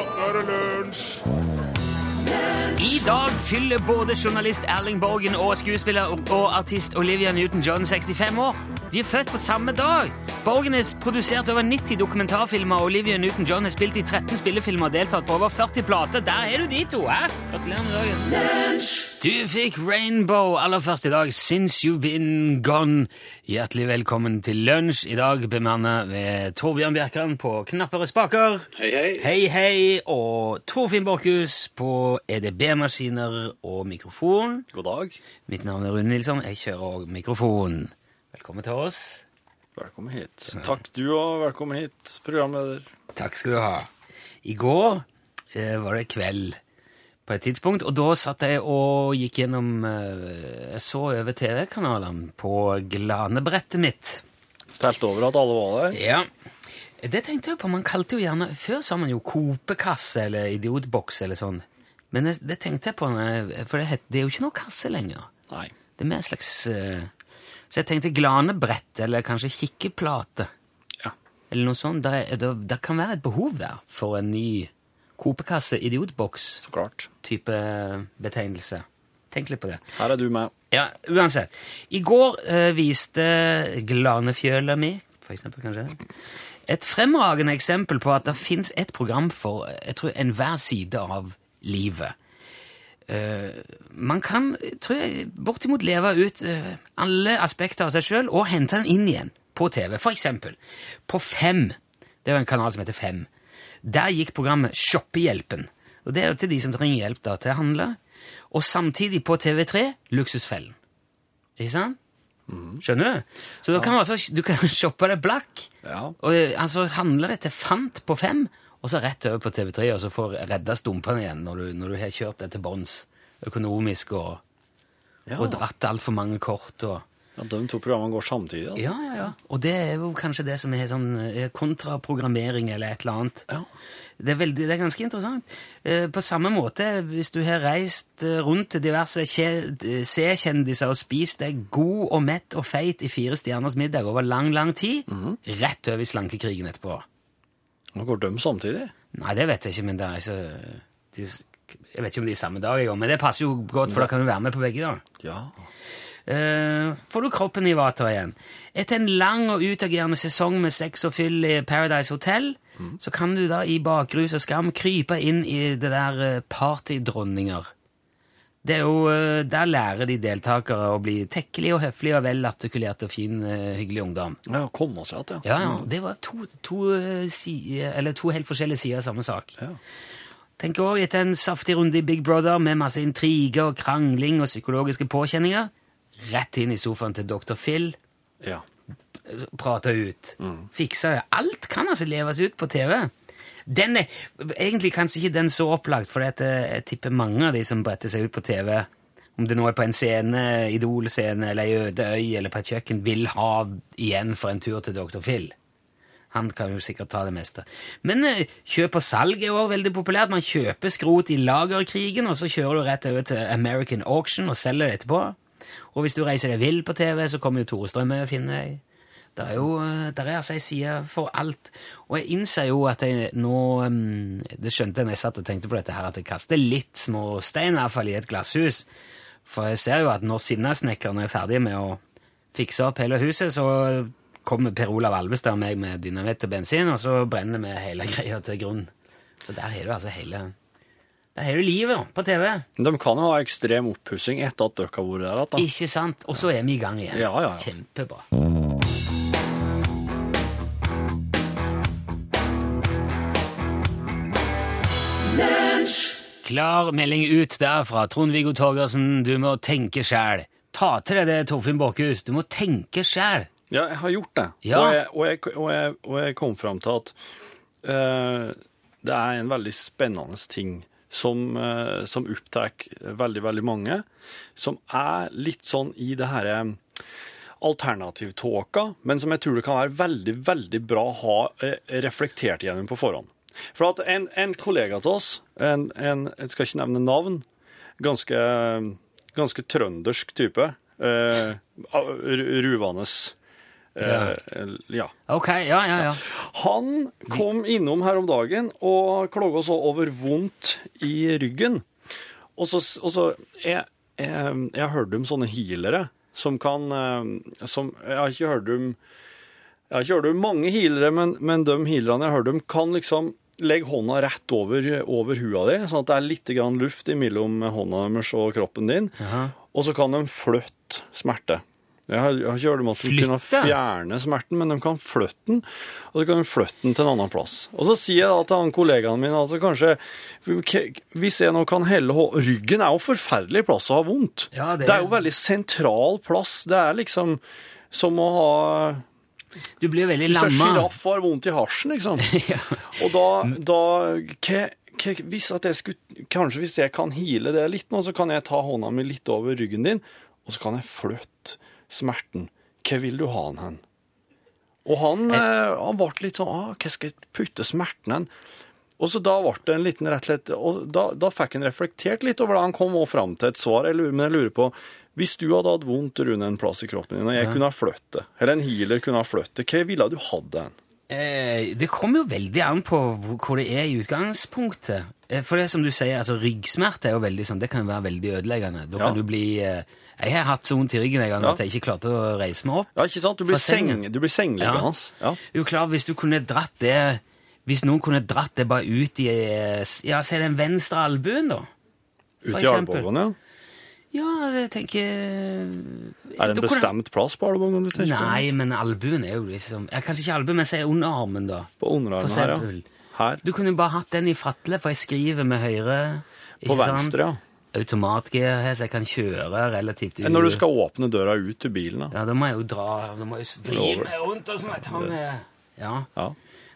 nå er det lunsj! I dag fyller både journalist Erling Borgen og skuespiller og artist Olivia Newton-John 65 år. De er født på samme dag. Borgen har produsert over 90 dokumentarfilmer, og Olivia Newton-John har spilt i 13 spillefilmer og deltatt på over 40 plater. Der er du de to, hæ? Gratulerer med dagen. Du fikk Rainbow aller først i dag, Since You've Been Gone. Hjertelig velkommen til lunsj. I dag bemannet ved Torbjørn Bjerkan på knappere spaker. Hei, hei. Hei, hei, og Torfinn Borchhus på EDB-maskiner og mikrofon. God dag. Mitt navn er Rune Nilsson, jeg kjører òg mikrofon. Velkommen til oss. Velkommen hit. Takk du og velkommen hit, programleder. Takk skal du ha. I går eh, var det kveld på et tidspunkt, og da satt jeg og gikk gjennom eh, Jeg så over TV-kanalene på glanebrettet mitt. Telt over at alle var der. Ja. Det tenkte jeg på. Man kalte jo gjerne Før sa man jo kopekasse eller idiotboks eller sånn. Men det, det tenkte jeg på, for det, het, det er jo ikke noe kasse lenger. Nei. Det er mer en slags eh, Så jeg tenkte glanebrett, eller kanskje kikkeplate. Ja. Eller noe sånt. Det, det, det kan være et behov der for en ny kopekasse, idiotboks-type Så klart. betegnelse. Tenk litt på det. Her er du med. Ja, uansett. I går eh, viste Glanefjøla mi, for eksempel, kanskje, et fremragende eksempel på at det fins et program for jeg tror, enhver side av livet. Eh, man kan, tror jeg, bortimot leve ut eh, alle aspekter av seg sjøl og hente den inn igjen på TV. For eksempel på Fem. Det var en kanal som heter Fem. Der gikk programmet Shoppehjelpen. Og Det er til de som trenger hjelp da, til å handle. Og samtidig på TV3 Luksusfellen. Ikke sant? Skjønner du? Så da kan du altså, du kan shoppe deg blakk, Ja. og eh, altså handle det til fant på fem, og så rett over på TV3, og så får redda stumpene igjen når du, når du har kjørt det til bånns økonomisk og, Ja. og dratt altfor mange kort. og... ja, de to programmene går samtidig. Altså. Ja, ja, ja. Og det er jo kanskje det som er sånn eh, kontraprogrammering eller et eller annet. Ja. Det er, veldig, det er ganske interessant. Eh, På samme måte, hvis du har reist eh, rundt til diverse kje- C-kjendiser og spist deg god og mett og feit i fire stjerners middag over lang, lang tid, rett over i slankekrigen etterpå. Nå går de samtidig. Nei, det vet jeg ikke, men det er ikke de, Jeg vet ikke om det er samme dag, men det passer jo godt, for da kan du være med på begge. da. Ja. Uh, får du kroppen i vater igjen. Etter en lang og utagerende sesong med sex og fyll i Paradise Hotel, så kan du da i bakrus og skam krype inn i det der eh, partydronninger. Det er jo, eh, Der lærer de deltakere å bli tekkelige og høflige og vel artikulert og fin, hyggelig ungdom. Ja, komme seg igjen, Ja, ja, Det var to, to, si, eller to helt forskjellige sider av samme sak. Ja. Tenk òg etter en saftig runde i Big Brother med masse intriger og krangling og psykologiske påkjenninger, rett inn i sofaen til Dr. Phil, ja. prate ut, fikse det. Alt kan altså leves ut på TV. Den er egentlig kanskje ikke den så opplagt, for jeg, jeg tipper mange av de som bretter seg ut på TV, om det nå er på en scene, idolscene, eller ei øde øy, eller på et kjøkken, vil ha igjen for en tur til Dr. Phil. Han kan jo sikkert ta det meste. Men eh, kjøp og salg er også veldig populært. Man kjøper skrot i lagerkrigen, og så kjører du rett over til American Auction og selger det etterpå. Og hvis du reiser deg vill på TV, så kommer jo Tore Strømøy og finner deg. Det er jo eh, der er altså ei side for alt. Og jeg innser jo at jeg nå mm, Det skjønte jeg når jeg satt og tenkte på dette her, at jeg kaster litt små stein i hvert fall i et glasshus. For jeg ser jo at når Sinnasnekkerne er ferdige med å fikse opp hele huset, så kommer Per Olav Alvestad og meg med dynamitt og bensin, og så brenner vi hele greia til grunn. Så der har du altså hele Der har du livet da, på TV. De kan jo ha ekstrem oppussing etter at dere har vært der. igjen, Da. Ikke sant? Og så er vi i gang igjen. Ja, ja, ja. Kjempebra. Klar melding ut der fra Trond-Viggo Torgersen. Du må tenke sjæl. Ta til deg det, Torfinn Borkhus. Du må tenke sjæl. Ja, jeg har gjort det. Ja. Og, jeg, og, jeg, og, jeg, og jeg kom fram til at uh, det er en veldig spennende ting som, uh, som opptar veldig, veldig mange, som er litt sånn i det herre alternativtåka, men som jeg tror det kan være veldig, veldig bra å ha eh, reflektert gjennom på forhånd. For at en, en kollega til oss, en, en, jeg skal ikke nevne navn, ganske, ganske trøndersk type, eh, ruvende Eh, ja. Ok, ja, ja, ja. Han kom innom her om dagen og klaga så over vondt i ryggen. Og så, og så jeg, jeg, jeg hørte om sånne healere som kan eh, som, Jeg har ikke hørt om jeg har ikke hørt om mange healere, men, men de healerne jeg har hørt om, kan liksom legge hånda rett over, over hua di, sånn at det er litt grann luft mellom hånda deres og kroppen din. Jaha. Og så kan de flytte smerte. Jeg har, jeg har ikke hørt om at de kunne fjerne smerten, men de kan flytte den, og så kan de flytte den til en annen plass. Og så sier jeg da til han kollegaen min altså kanskje Hvis jeg nå kan helle Ryggen er jo forferdelig plass å ha vondt. Ja, det det, er- jo veldig sentral plass. Det er liksom som å ha Du blir veldig Hvis det er lamma. sjiraff har vondt i hasjen, liksom. Ja. Og da, da hva, hvis at jeg skulle, Kanskje hvis jeg kan hile det litt nå, så kan jeg ta hånda mi litt over ryggen din, og så kan jeg flytte smerten. Hva vil du ha den hen? Og han, eh, han ble litt sånn ah, Hva skal jeg putte smerten hen? Og så da ble det en liten rett og slett Og da, da fikk han reflektert litt over det. Han kom også fram til et svar. Jeg lurer, men jeg lurer på Hvis du hadde hatt vondt rundt en plass i kroppen din, og jeg kunne ha flyttet, eller en healer kunne ha flyttet, hva ville du hatt den? Eh, det kommer jo veldig an på hvor hvor det er i utgangspunktet. Eh, For det som du sier, altså ryggsmerte er jo veldig sånn, det kan være veldig ødeleggende. Da Ja. kan du bli eh, Jeg har hatt så vondt i ryggen en gang at jeg ikke klarte å reise meg opp. Ja, ikke sant? Du blir, seng, du blir sengeliggende. Ja. Hans. Ja. jo klar, hvis du kunne dratt det Hvis noen kunne dratt det bare ut i eh, Ja, se den venstre albuen, da. Ut i albuen, ja. Ja, jeg tenker Er det en bestemt plass på albuen du tenker Nei, men albuen er jo liksom ja, Kanskje ikke albuen, men si underarmen, da. på? På underarmen her, ja. Her. Du kunne bare hatt den i fatle, for jeg skriver med høyre. På venstre, ja. Automatgir her, så jeg kan kjøre relativt Når du skal åpne døra ut til bilen, da. Ja, da må jeg jo dra Da må jeg vri meg rundt og sånn. Jeg tar med Ja. Ja.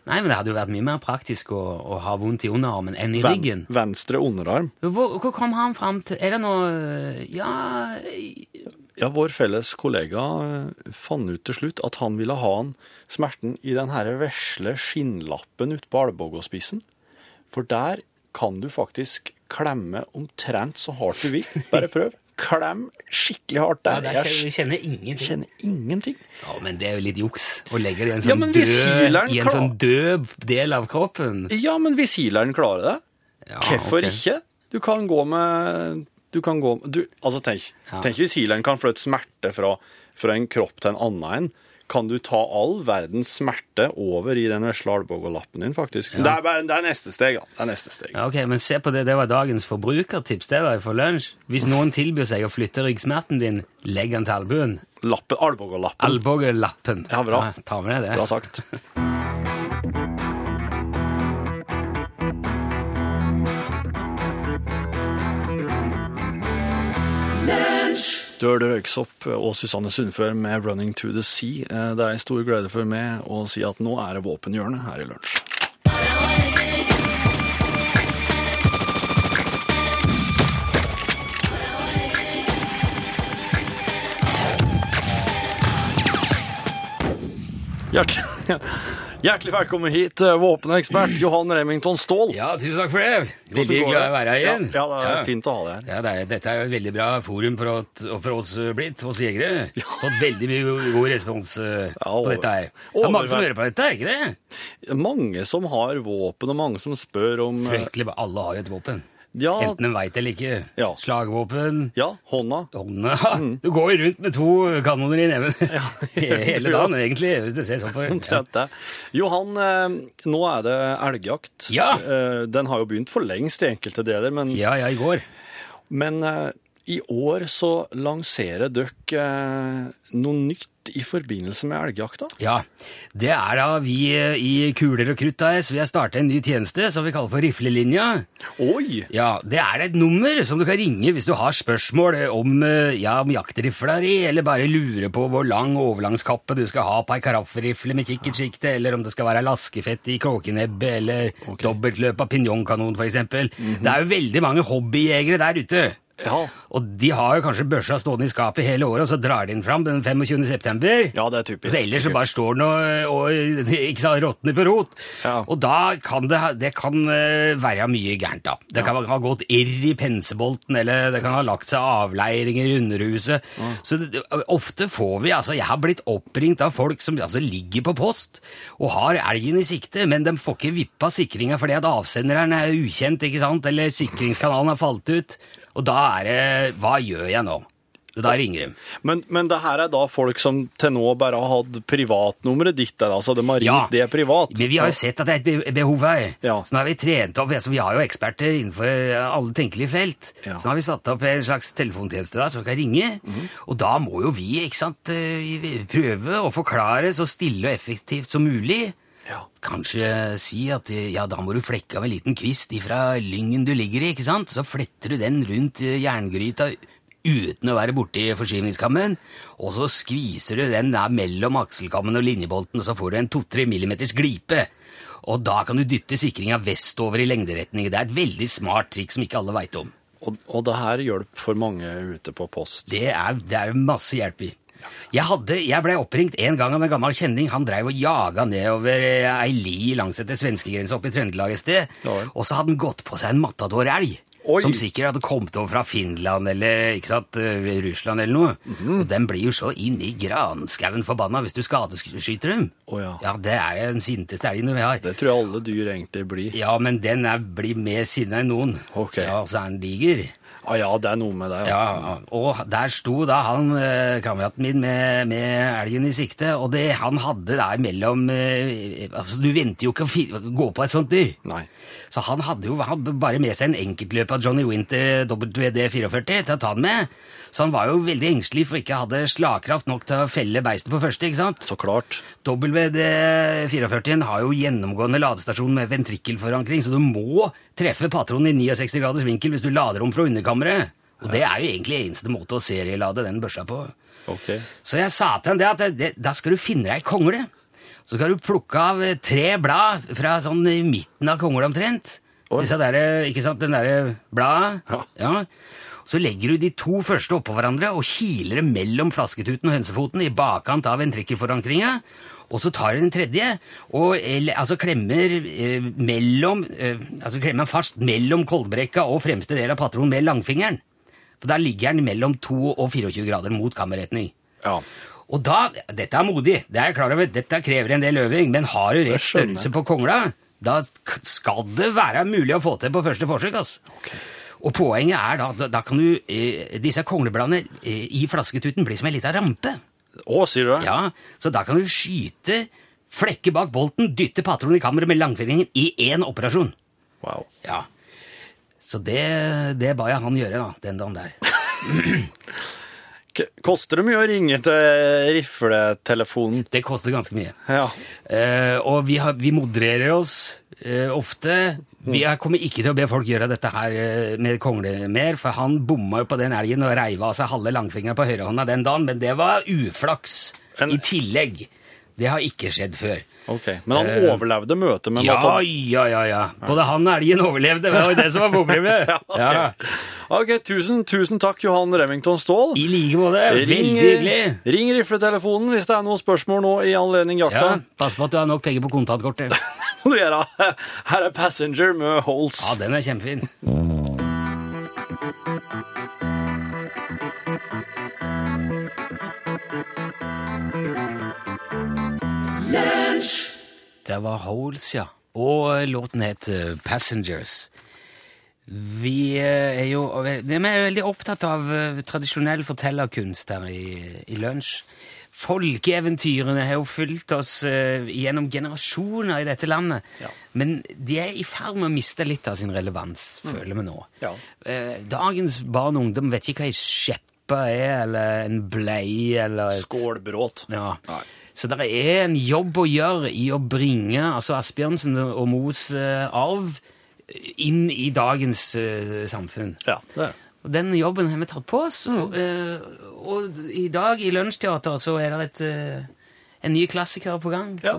Nei, men det hadde jo vært mye mer praktisk å, å ha vondt i underarmen enn i Ven, ryggen. venstre underarm. Hvor, hvor kom han fram til Er det noe Ja Ja, vår felles kollega eh, fant ut til slutt at han ville ha en smerten i den her vesle skinnlappen ute på albågåspissen. For der kan du faktisk klemme omtrent så hardt du vil. Bare prøv. Klem skikkelig hardt ja, der. der kjenner, kjenner ingenting. kjenner ingenting. Ja, Men det er jo litt juks å legge det i en sånn, ja, død, i en sånn død del av kroppen. Ja, men hvis healeren klarer det, Ja, hvorfor okay. ikke? Du kan gå med Du kan gå du, Altså, tenk, Ja. tenk hvis healeren kan flytte smerte fra, fra en kropp til en annen en. Kan du ta all verdens smerte over i den vesle albågelappen din, faktisk? Det, er bare, det er neste steg, da. Det er neste steg. Ja, ok, Men se på det, det var dagens forbrukertips det da, for lunsj. Hvis noen tilbyr seg å flytte ryggsmerten din, legg den til albuen. Lappen, albågelappen. Albogelappen. Ja, bra. ta med deg det. Bra sagt. Hørte Røyksopp og Susanne Sundfør med 'Running to the Sea'. Eh, Det er en stor glede for meg å si at nå er det våpenhjørnet her i lunsj. Hjertelig, hjertelig velkommen hit, eh, våpenekspert Johan Remington Ståhl. Ja, tusen takk for det. Veldig glad i å være her igjen. Ja, ja, det er fint å ha deg her. Ja, det er, dette er jo et veldig bra forum for, at, for oss eh, blitt, oss jegere. Fått veldig mye god respons eh, Ja, på dette her. Det er mange som hører på dette, er ikke det? Mange som har våpen, og mange som spør om Fryktelig, alle har jo et våpen. Ja, Enten en veit eller ikke. Ja. Slagvåpen, ja hånda. hånda Mm. Du går jo rundt med to kanoner i neven hele dagen, egentlig. Hvis du ser sånn på. Ja. Johan, eh, nå er det elgjakt. Ja. Eh, Den har jo begynt for lengst i enkelte deler, men, ja, ja, i går. men eh, i år så lanserer dere noe nytt i forbindelse med elgjakta. Ja, det er da vi eh, i Kuler og Krutt AS, vi har startet en ny tjeneste som vi kaller for Riflelinja. Oi! Ja, det er et nummer som du kan ringe hvis du har spørsmål om, eh, ja, om jaktrifla di, eller bare lurer på hvor lang overlangskappe du skal ha på ei karaffelrifle med kikkertsikte, eller om det skal være laskefett i kråkenebbet, eller dobbeltløp av pinjongkanon, for eksempel. Det er jo veldig mange hobbyjegere der ute Ja. Og de har jo kanskje børsa stående i skapet hele året, og så drar de den fram den 25. september. Ja, det er typisk. Så ellers så bare står den og, og ikke sant, råtner på rot. Ja. Og da kan det, det kan eh, være mye gærent, da. Det kan ha gått irr i pensebolten, eller det kan ha lagt seg avleiringer i underhuset. Så det, ofte får vi altså Jeg har blitt oppringt av folk som altså ligger på post og har elgen i sikte, men de får ikke vippa sikringa fordi at avsenderen er ukjent, ikke sant, eller sikringskanalen har falt ut. Og da er det Hva gjør jeg nå? Da ringer de. Men, men det her er da folk som til nå bare har hatt privatnummeret ditt, der, altså de har ringt Ja. det privat? Men vi har jo sett at det er et behov her. Ja. Så nå har vi trent opp, altså vi har jo eksperter innenfor alle tenkelige felt. Ja. Så nå har vi satt opp en slags telefontjeneste der som kan ringe. Mhm. Og da må jo vi ikke sant, eh, prøve å forklare så stille og effektivt som mulig. Ja. Kanskje si at ja, da må du flekke av en liten kvist ifra lyngen du ligger i, ikke sant? Så fletter du den rundt eh, jerngryta uten å være borti forskyvningskammen, og så skviser du den der mellom akselkammen og linjebolten, og så får du en 2-3 millimeters glipe. Og da kan du dytte sikringa vestover i lengderetning. Det er et veldig smart trikk som ikke alle veit om. Og, og det her hjelper for mange ute på post. Det er, det er masse hjelp i. Jeg, hadde, jeg ble oppringt en gang av en gammel kjenning. Han dreiv og jaga nedover eh, ei li langs etter svenskegrensa oppe i Trøndelag et sted. Og så hadde han gått på seg en matadorelg. Oi. Som sikkert hadde kommet over fra Finland eller ikke sant, eh, Russland eller noe. Mhm. Og Den blir jo så inn i granskauen forbanna hvis du skadeskyter dem. Oh, ja. Ja, det er den sinteste elgen vi har. Det tror jeg alle dyr egentlig blir. Ja, men den er, blir mer sinna enn noen. Ok. Ja, og så er den diger. Ah, ja, det er noe med det. Ja, og der sto da han, eh, kameraten min, med, med elgen i sikte, og det han hadde der mellom eh, altså Du venter jo ikke å gå på et sånt dyr. Nei. Så han hadde jo hadde bare med seg en enkeltløp av Johnny Winter WD-44 til å ta den med. Så han var jo veldig engstelig for ikke hadde slagkraft nok til å felle beistet på første, ikke sant? Så klart. WD-44 har jo gjennomgående ladestasjon med ventrikkelforankring, så du må treffe patronen i 69 graders vinkel hvis du lader om fra underkammeret. Og det er jo egentlig eneste måte å serielade den børsa på. Okay. Så jeg sa til han det at det, da skal du finne deg ei kongle. Så skal du plukke av eh, tre blad fra sånn i midten av kongla omtrent. Disse der, ikke sant, den derre bladet. Ja. Så legger du de to første oppå hverandre og kiler det mellom flasketuten og hønsefoten i bakkant av ventrikkelforankringa. Og så tar du den tredje og eller, altså klemmer eh, mellom eh, altså klemmer fast mellom koldbrekka og fremste del av patronen med langfingeren. For da ligger den mellom 2 og 24 grader mot kammerretning. Ja. Og da, Dette er modig, det er jeg klar over, dette krever en del øving, men har du rett størrelse på kongla, da skal det være mulig å få til på første forsøk. altså. Okay. Og poenget er da, da, kan du, eh, disse konglebladene eh, i flasketuten blir som en liten rampe. Å, sier du det? Ja, Så da kan du skyte, flekke bak bolten, dytte patronen i kammeret med langfingeren i én operasjon. Wow. Ja. Så det, det ba jeg han gjøre da, den dagen der. K koster det mye å ringe til rifletelefonen? Det koster ganske mye. Ja. Eh, og vi, har, vi modererer oss eh, ofte. Vi er, kommer ikke til å be folk gjøre dette her eh, med kongle mer, for han bomma jo på den elgen og reiv av seg halve langfingeren på høyrehånda den dagen, men det var uflaks En- i tillegg. Det har ikke skjedd før. Ok. Men han uh, overlevde møtet med Ja, ja, ja, ja. Både han og elgen overlevde, det var jo det som var problemet. ok. ja. Ok, tusen, tusen takk, Johan Remington Ståhl. I like måte. Ring, Veldig hyggelig. ring rifletelefonen hvis det er noen spørsmål nå i anledning Ja, jakta. Pass på at du har nok penger på kontantkortet. må du gjøre. Her er Passenger med Holes. Ja, den er kjempefin. Det var Holes, ja. Og låten het eh, Passengers. Vi eh, er jo vi er veldig opptatt av eh, tradisjonell fortellerkunst her i, i lunsj. Folkeeventyrene har jo fulgt oss eh, gjennom generasjoner i dette landet. Ja. Men de er i ferd med å miste litt av sin relevans, føler vi nå. Ja. Eh, dagens barn og ungdom vet ikke hva ei skjeppe er, eller en blei, eller et Skålbråt. ja. Nei. Så det er en jobb å gjøre i å bringe altså Asbjørnsen og Moes eh, arv inn i dagens eh, samfunn. Ja, det er det. Og den jobben har vi tatt på oss. Og, eh, og i dag i Lunsjteater så er det et, eh, en ny klassiker på gang. Ja.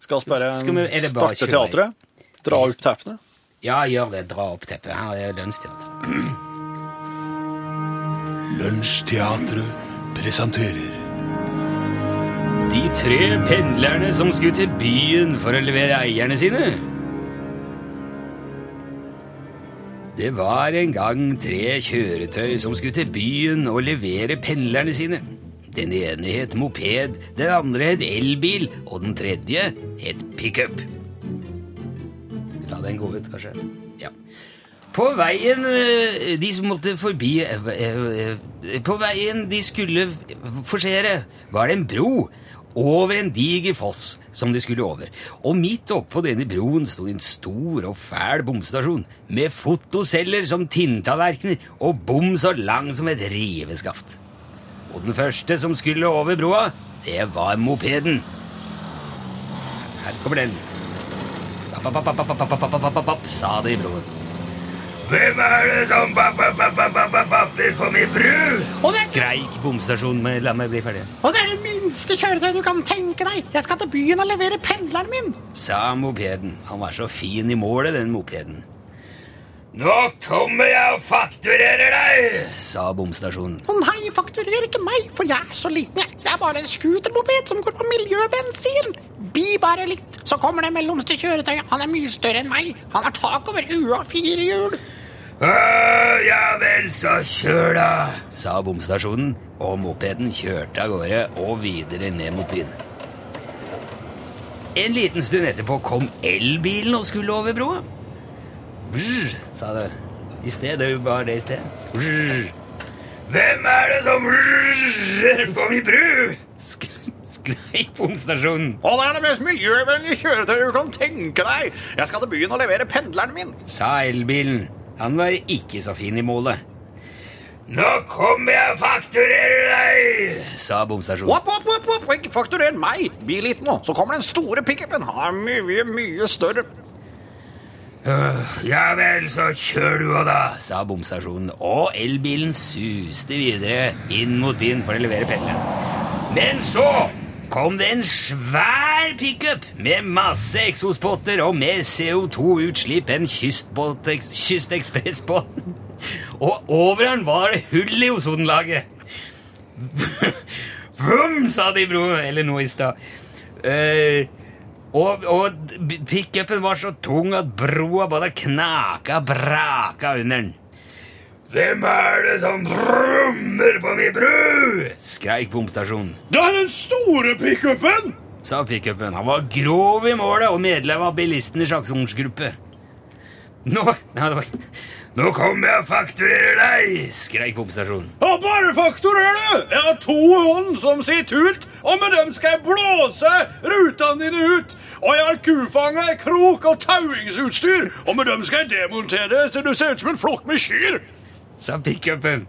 Skal vi bare Skal vi- bare starte teatret? Dra opp teppene? Ja, gjør det. Dra opp teppet. Her er Lunsjteater. Lunsjteatret presenterer De tre pendlerne som skulle til byen for å levere eierne sine. Det var en gang tre kjøretøy som skulle til byen og levere pendlerne sine. Den ene het moped, den andre het elbil, og den tredje het pickup. La den gå ut, kanskje. Ja. På veien eh, de som måtte forbi eh, eh, På veien de skulle forsere, var det en bro over en diger foss som de skulle over. Og midt oppå denne broen sto en stor og fæl bomstasjon med fotoceller som tinntallerkener og bom så lang som et riveskaft. Og den første som skulle over broa, det var mopeden. Her kommer den. Papp, papp, papp, papp, papp, papp, papp, papp, sa det i broen. Hvem er det som bapper på min bru? Skreik bomstasjonen. Men La meg bli ferdig. Og det er det minste kjøretøyet du kan tenke deg. Jeg skal til byen og levere pendleren min. Sa mopeden. Han var så fin i målet, den mopeden. Nå kommer jeg og fakturerer deg, sa bomstasjonen. Å nei, fakturer ikke meg, for jeg er så liten. Jeg, jeg er bare en scootermoped som går på miljøbensin. Bi bare litt, så kommer det mellomste kjøretøyet. Han er mye større enn meg. Han har tak over huet og fire hjul. «Øh, ja vel, så kjør da, sa bomstasjonen, og mopeden kjørte av gårde og videre ned mot byen. En liten stund etterpå kom elbilen og skulle over broa. Brr, sa det. I sted, det var det i sted. Brr. Hvem er det som brrr på min bru? Sk bomstasjonen. Og det er det mest miljøvennlige kjøretøyet du kan tenke deg. Jeg skal til byen og levere pendleren min. sa elbilen. Han var ikke så fin i målet. Nå kommer jeg og fakturerer deg, sa bomstasjonen. Opp, opp, opp, opp, ikke fakturer meg. Bi litt nå, så kommer den store pickupen. Er mye, mye større. Ja vel, så kjør du òg, da, sa bomstasjonen, og elbilen suste videre inn mot byen for å levere pendelen. Men så kom det en svær pickup med masse eksospotter og mer CO2-utslipp enn Kystekspressbåten. Og over den var det hull i ozonlaget. Vrum, sa de i broen, eller noe i stad. Eh, og, og pickupen var så tung at broa bare knaka braka under den. Hvem er det som brummer på min bru? skreik bomstasjonen. Det er den store pickupen! Sa pickupen. Han var grov i målet og medlem av bilistenes aksjonsgruppe. Nå, nei, det var, nå kommer jeg og fakturerer deg, skrek bomstasjonen. Ja, bare fakturer det! Jeg har to hånd som sier tut, og med dem skal jeg blåse rutene dine ut. Og jeg har kufanger, krok og tauingsutstyr, og med dem skal jeg demontere det så du ser ut som en flokk med kyr. sa pickupen.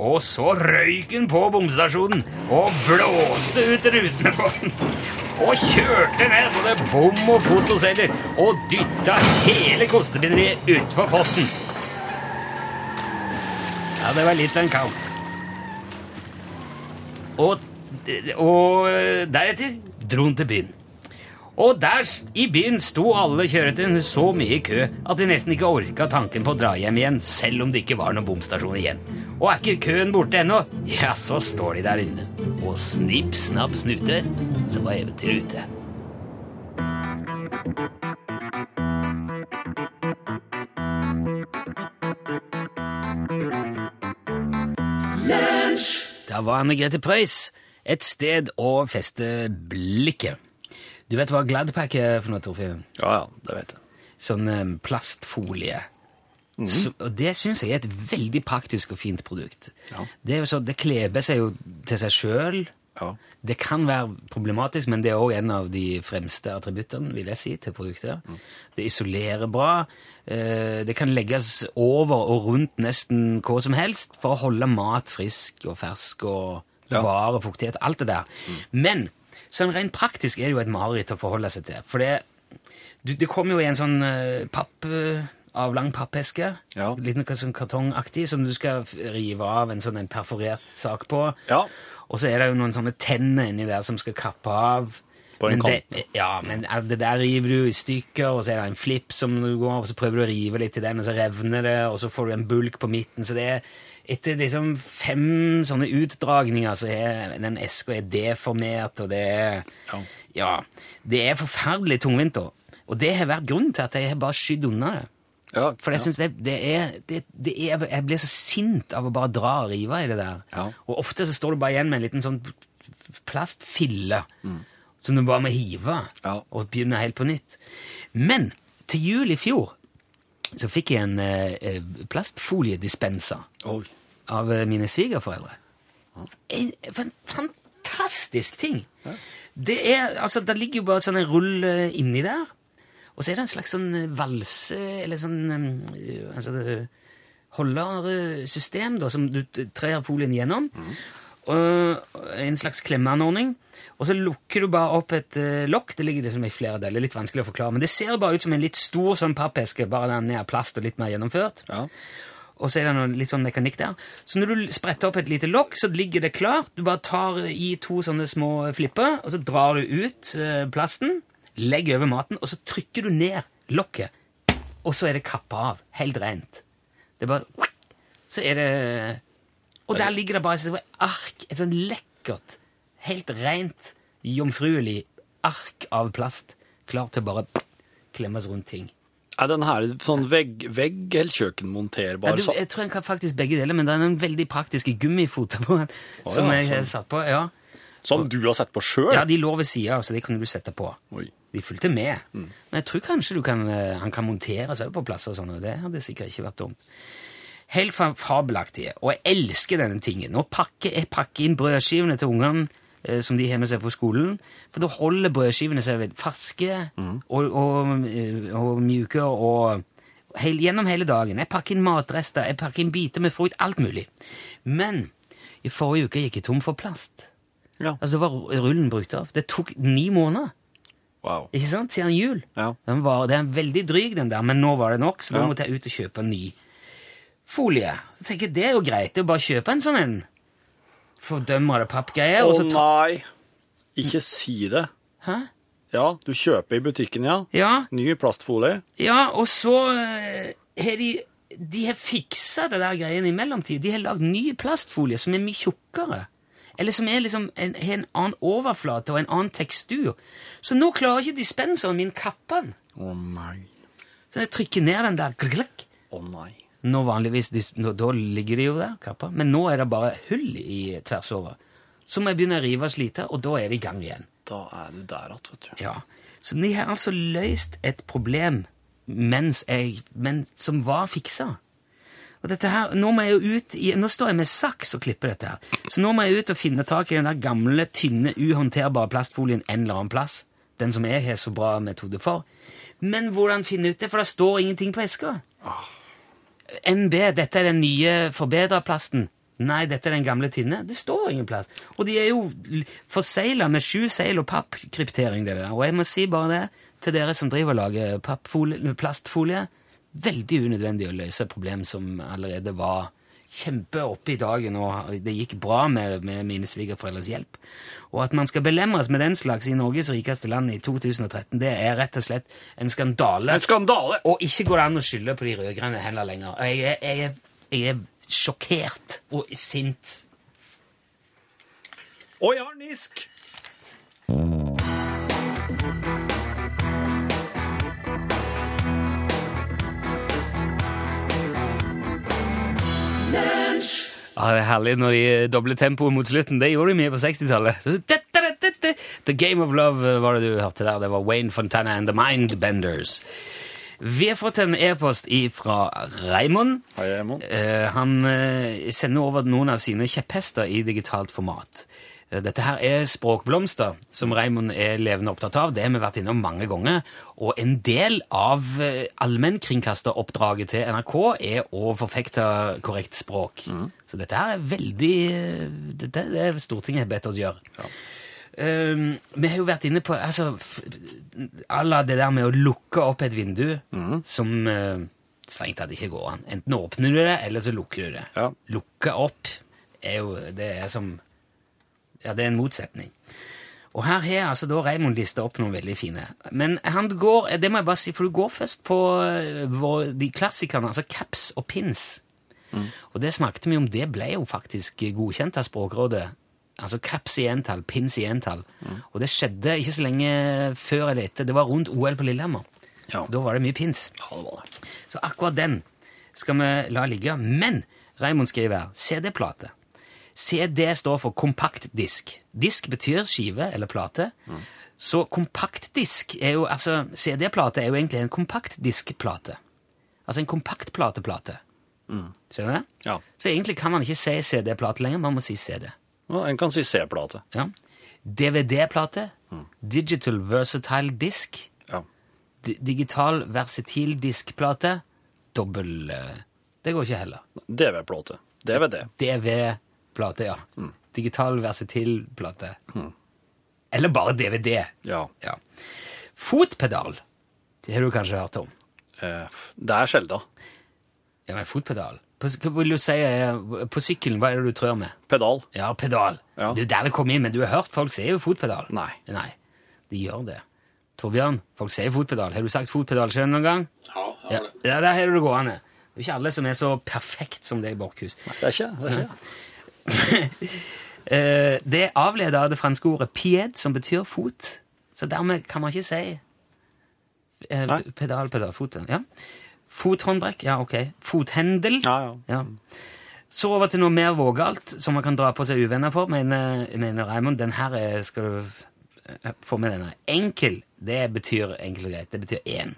Og så røyk han på bomstasjonen og blåste ut rutene på den. Og kjørte ned både bom og fotoceller og dytta hele kostebinderiet utfor fossen. Ja, det var litt av en kamp. Og, og deretter dro han til byen. Og der i byen sto alle kjøretøyene så mye i kø at de nesten ikke orka tanken på å dra hjem igjen, selv om det ikke var noen bomstasjon igjen. Og er ikke køen borte ennå, ja, så står de der inne. Og snipp, snapp, snute, så var eventyret ute. Da var Anne Grete Preus et sted å feste blikket. Du vet hva Gladpack er for noe, Torfinn? Ja, ja, det vet jeg. Sånn um, plastfolie. Så, og det syns jeg er et veldig praktisk og fint produkt. Ja. Det, er jo så, det kleber seg jo til seg sjøl. Ja. Det kan være problematisk, men det er òg en av de fremste attributtene vil jeg si, til produktet. Det isolerer bra. Eh, det kan legges over og rundt nesten hva som helst for å holde mat frisk og fersk og Ja. bevare fuktighet. Alt det der. Men sånn rent praktisk er det jo et mareritt å forholde seg til. For det, du, det kommer jo i en sånn eh, papp... av lang pappeske, Ja. litt noe sånn kartongaktig, som du skal rive av en sånn en perforert sak på. Ja. Og så er det jo noen sånne tenner inni der som skal kappe av. På en men kant, Det, ja, men det der river du i stykker, og så er det en flipp som du går, og så prøver du å rive litt i den, og så revner det, og så får du en bulk på midten. Så det er etter liksom fem sånne utdragninger så er den eska er deformert, og det er Ja. Ja, det er forferdelig tungvint, da. Og det har vært grunnen til at jeg har bare skydd unna det. Ja, For jeg ja. synes det, det, er, det, det er Jeg blir så sint av å bare dra og rive i det der. Ja. Og ofte så står du bare igjen med en liten sånn plastfille som du bare må hive Ja. og begynne helt på nytt. Men til jul i fjor så fikk jeg en eh, eh, plastfoliedispenser Oi. Av eh, mine svigerforeldre. En, en fantastisk ting! Det er, altså, det ligger jo bare sånn en rull inni der, og så er det en slags sånn valse, eller sånn eh, altså, holdersystem da, som du trer folien gjennom, og en slags klemmeanordning, og så lukker du bare opp et uh, lokk, det ligger liksom i flere deler, litt vanskelig å forklare, men det ser bare ut som en litt stor sånn pappeske, bare den er av plast og litt mer gjennomført. Ja. Og så er det noe, litt sånn mekanikk der. Så når du spretter opp et lite lokk, så ligger det klart. Du bare tar i to sånne små flipper, og så drar du ut eh, plasten, legger over maten, og så trykker du ned lokket. Og så er det kappa av. Helt rent. Det er bare Så er det Og der ligger det bare et ark, et sånn lekkert, helt rent, jomfruelig ark av plast, klar til å bare klemmes rundt ting. Er den her sånn vegg, vegg eller kjøkkenmonterbar? Ja, du, jeg tror en kan faktisk begge deler, men det er en veldig praktiske gummifoter på den. Å, som ja, jeg har sånn. satt på, ja. Som du har sett på sjøl? ja, de lå ved sida, så de kunne du sette på. Oi. De fulgte med. Mm. Men jeg tror kanskje du kan, eh, han kan montere seg på plasser og sånn, og det hadde sikkert ikke vært dumt. Helt fa- fabelaktige, og jeg elsker denne tingen. Nå pakker jeg pakker inn brødskivene til ungene som de har med seg på skolen, for da holder brødskivene seg ferske Mm. og, og, eh, og mjuke og hel, gjennom hele dagen. Jeg pakker inn matrester, jeg pakker inn biter med frukt, alt mulig. Men i forrige uke gikk jeg tom for plast. Ja. Altså, var rullen brukt av. Det tok ni måneder. Wow. Ikke sant? Siden jul. Ja. Den var, det er veldig dryg, den der, men nå var det nok, så da Ja. måtte jeg ut og kjøpe en ny folie. Så tenker jeg, Det er jo greit det er jo bare å kjøpe en sånn en fordømmede pappgreier? Å nei! Ikke si det. Hæ? Ja, du kjøper i butikken, ja. Ja, Ny plastfolie. ja, og så eh, har de De har fiksa det der greiene i mellomtid. De har lagd ny plastfolie som er mye tjukkere. Eller som er liksom en, har en annen overflate og en annen tekstur. Så nå klarer ikke dispenseren min kappen. Å nei. Så jeg trykker ned den der. Å nei. Nå vanligvis, nå, Da ligger de jo der, kappa. Men nå er det bare hull i tvers over. Så må jeg begynne å rive og slite, og da er det i gang igjen. Da er du der igjen, vet du. Ja. Så de har altså løst et problem mens jeg, men, som var fiksa. Og dette her, nå må jeg jo ut i, nå står jeg med saks og klipper dette her. Så nå må jeg ut og finne tak i den der gamle, tynne, uhåndterbare plastfolien en eller annen plass. Den som jeg har så bra metode for. Men hvordan finne ut det? For det står ingenting på eska. NB, dette er den nye forbedra plasten. Nei, dette er den gamle tynne. Det står ingen plass. Og de er jo forsegla med sju seil og pappkryptering, det der. Og jeg må si bare det til dere som driver og lager plastfolie. Veldig unødvendig å løse problem som allerede var kjempe oppe i dagen, og det gikk bra med, med mine svigerforeldres hjelp. Og at man skal belemres med den slags i Norges rikeste land i 2013, det er rett og slett en skandale. En skandale! Og ikke går det an å skylde på de rød-grønne heller lenger. Jeg er, jeg, er, jeg er sjokkert og sint. Og jeg har nisk! Ja, det er herlig når de dobler tempoet mot slutten. Det gjorde de mye på 60-tallet. The Game of Love var det du hørte der. Det var Wayne Fontana and The Mindbenders. Vi har fått en e-post fra Raymond. Hei, Raymond. Uh, han uh, sender over noen av sine kjepphester i digitalt format. Dette her er språkblomster, som Raymond er levende opptatt av. Det har vi vært innom mange ganger. Og en del av eh, allmennkringkasteroppdraget til NRK er å forfekte korrekt språk. Så dette her er veldig eh, Dette er det Stortinget har bedt oss gjøre. Um, vi har jo vært inne på altså, Alla det der med å lukke opp et vindu, som uh, strengt tatt ikke går an. Enten åpner du det, eller så lukker du det. Ja. Lukke opp er jo det er som Ja, det er en motsetning. Og her har altså da Raymond lista opp noen veldig fine. Men han går, det må jeg bare si, for du går først på eh, de klassikerne, altså caps og pins. Og det snakket vi om, det ble jo faktisk godkjent av Språkrådet. Altså caps i entall, pins i entall. Og det skjedde ikke så lenge før eller etter. Det var rundt OL på Lillehammer. Ja. Da var det mye pins. Ja, det var det. Så akkurat den skal vi la ligge. Men Raymond skriver her CD-plate. CD står for kompaktdisk. Disk betyr skive eller plate. Så kompaktdisk er jo Altså, CD-plate er jo egentlig en kompaktdiskplate. Altså en kompaktplateplate. Skjønner du? Ja. Så egentlig kan man ikke si CD-plate lenger, man må si CD. Ja, En kan si C-plate. Ja. DVD-plate. Digital Versatile Disk. Ja. Digital Versatil Diskplate. Dobbel eh, Det går ikke heller. DV-plate. DVD. DV-plate, ja. Digital Versatil plate. Eller bare DVD. Ja. Ja. Fotpedal. Det har du kanskje hørt om? Eh, det er sjelda. Ja, men fotpedal. På, hva vil du si, på sykkelen, hva er det du trør med? Pedal. Ja, pedal. Ja. Det er der det kommer inn, men du har hørt folk si fotpedal. Nei. Nei, de gjør det. Torbjørn, folk sier fotpedal. Har du sagt fotpedal sjøl noen gang? Ja, Ja, ja der har du det gående. Det er ikke alle som er så perfekt som deg, Borchhus. Det er ikke det. Er ikke. Eh, det er avledet av det franske ordet pied, som betyr fot. Så dermed kan man ikke si eh, pedal, pedal, fot. Ja. Fothåndbrekk, ja, ok. Fothendel. Ja, ja. Ja. Så over til noe mer vågalt, som man kan dra på seg uvenner på, mener, mener Raymond. Den her er- skal du få med denne. Enkel, det betyr enkelt og greit. Det betyr én.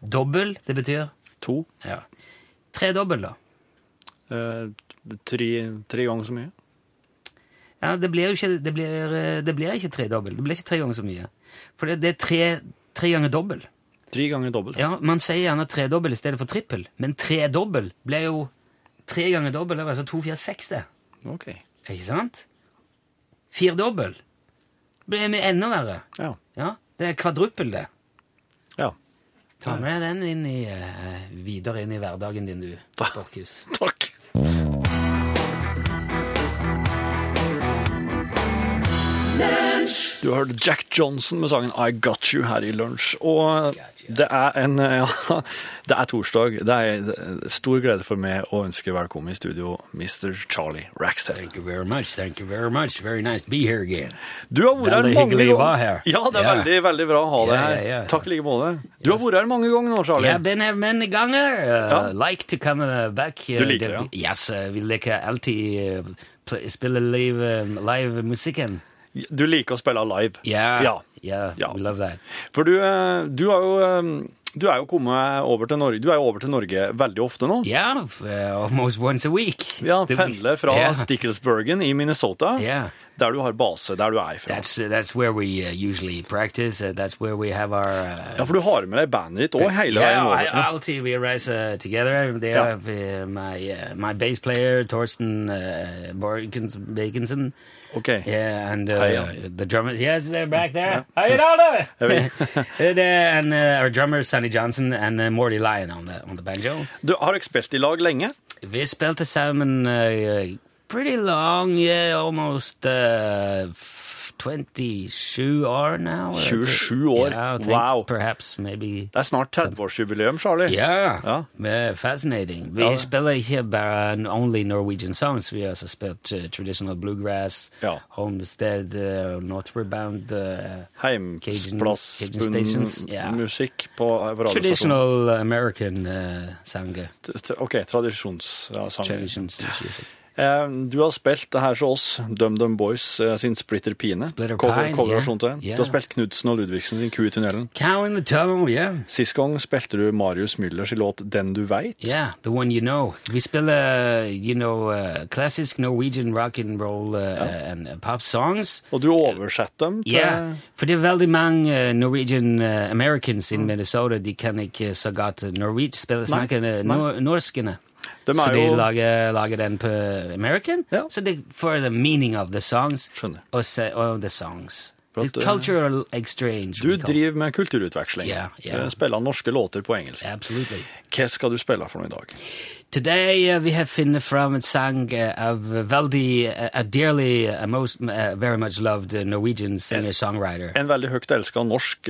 Dobbel, det betyr To. ja. Tredobbel, da. Eh, tre, tre ganger så mye. Ja, det blir jo ikke, det blir, det blir ikke tredobbel. Det blir ikke tre ganger så mye. For det, det er tre, tre ganger dobbel. Tre ganger dobbelt. Ja, Man sier gjerne tredobbel i stedet for trippel, men tredobbel blir jo tre ganger dobbel. Det er altså to, fire, seks, det. Ok. Ikke sant? Firdobbel blir med enda verre. Ja. Ja, Det er kvadruppel, det. ja. Ta med deg den inn i, eh, videre inn i hverdagen din, du, Borchhus. Takk. Du har hørt Jack Johnson med sangen I Got You her i lunsj. Og det er en ja, Det er torsdag. Det er stor glede for meg å ønske velkommen i studio Mr. Charlie Rackstead. Thank you very much, thank you very much. Very nice to be here again. Du har vært her Veldig mange hyggelig å ganger. være her. Ja, det er yeah. veldig veldig bra å ha deg her. Yeah, yeah, Takk i like måte. Du har vært her mange ganger nå, Charlie. Jeg har vært her mange ganger. Uh, Ja. Like to come uh, back. Uh, Du liker det, ja? Yes, uh, vi liker alltid uh, spille live, um, live musikken. Du liker å spille live. Ja, Ja. yeah, Ja. we love that. For du, eh, du har jo eh, du er jo kommet over til Norge Du er jo over til Norge veldig ofte nå. Yeah, uh, almost once a week. Ja, Pendler fra Yeah. Sticklesburgen i Minnesota, Yeah. Der du har base, der du er fra. That's that's where we uh, usually practice. Uh, that's where we have our. Uh, Ja, for du har med deg bandet ditt òg hele yeah, veien over. We rise uh, together. Uh, my uh, my bass player Torsten uh, Borgens- Baconson. Ok. Yeah, and uh, Hi, the drummer. Yes, they're back there. How you doing? And uh, our drummer Sonny Johnson and Morty Lyon on the on the banjo. Du, har dere spilt i lag lenge? Vi spilte sammen uh, pretty long, yeah, almost uh, 27 år now. 27 år? Yeah, Wow. Perhaps, maybe. Det er snart 30-årsjubileum, Charlie. Ja, Ja. yeah, fascinating. Vi Ja. spiller ikke bare only Norwegian songs, vi har også spilt uh, traditional bluegrass, Ja. Homestead, uh, Northward uh, Heimplass, Cajun- Cajun stations, ja. musikk på radiostasjonen. traditional American uh, sanger. Ok, tradisjonssanger. Traditions. Eh, Du har spilt det her hos oss, DumDum Boys eh, sin Splitter Pine. Splitter Pine, til den. Ja. Du har spilt Knudsen og Ludvigsen sin Ku i tunnelen. Cow in the tunnel, yeah. Sist gang spilte du Marius Müllers låt Den du veit. Yeah, the one you know. Vi spiller, you know, uh, klassisk Norwegian rock and roll uh, and uh, pop songs. Og du oversetter dem til Ja, for det er veldig mange uh, Norwegian uh, Americans Mm. in Minnesota. De kan ikke så godt norsk, snakke norskene. De så de jo- lager, lager den på American. Ja. Så det for the meaning of the songs. Skjønner. Og, se, og the songs. At, The uh, cultural exchange. Du driver med kulturutveksling. Ja. Du Spiller norske låter på engelsk. Absolutely. Hva skal du spille for noe i dag? Today uh, we have funnet from en sang uh, av veldig uh, a dearly, a most, uh, very much loved Norwegian singer-songwriter. En veldig høyt elska norsk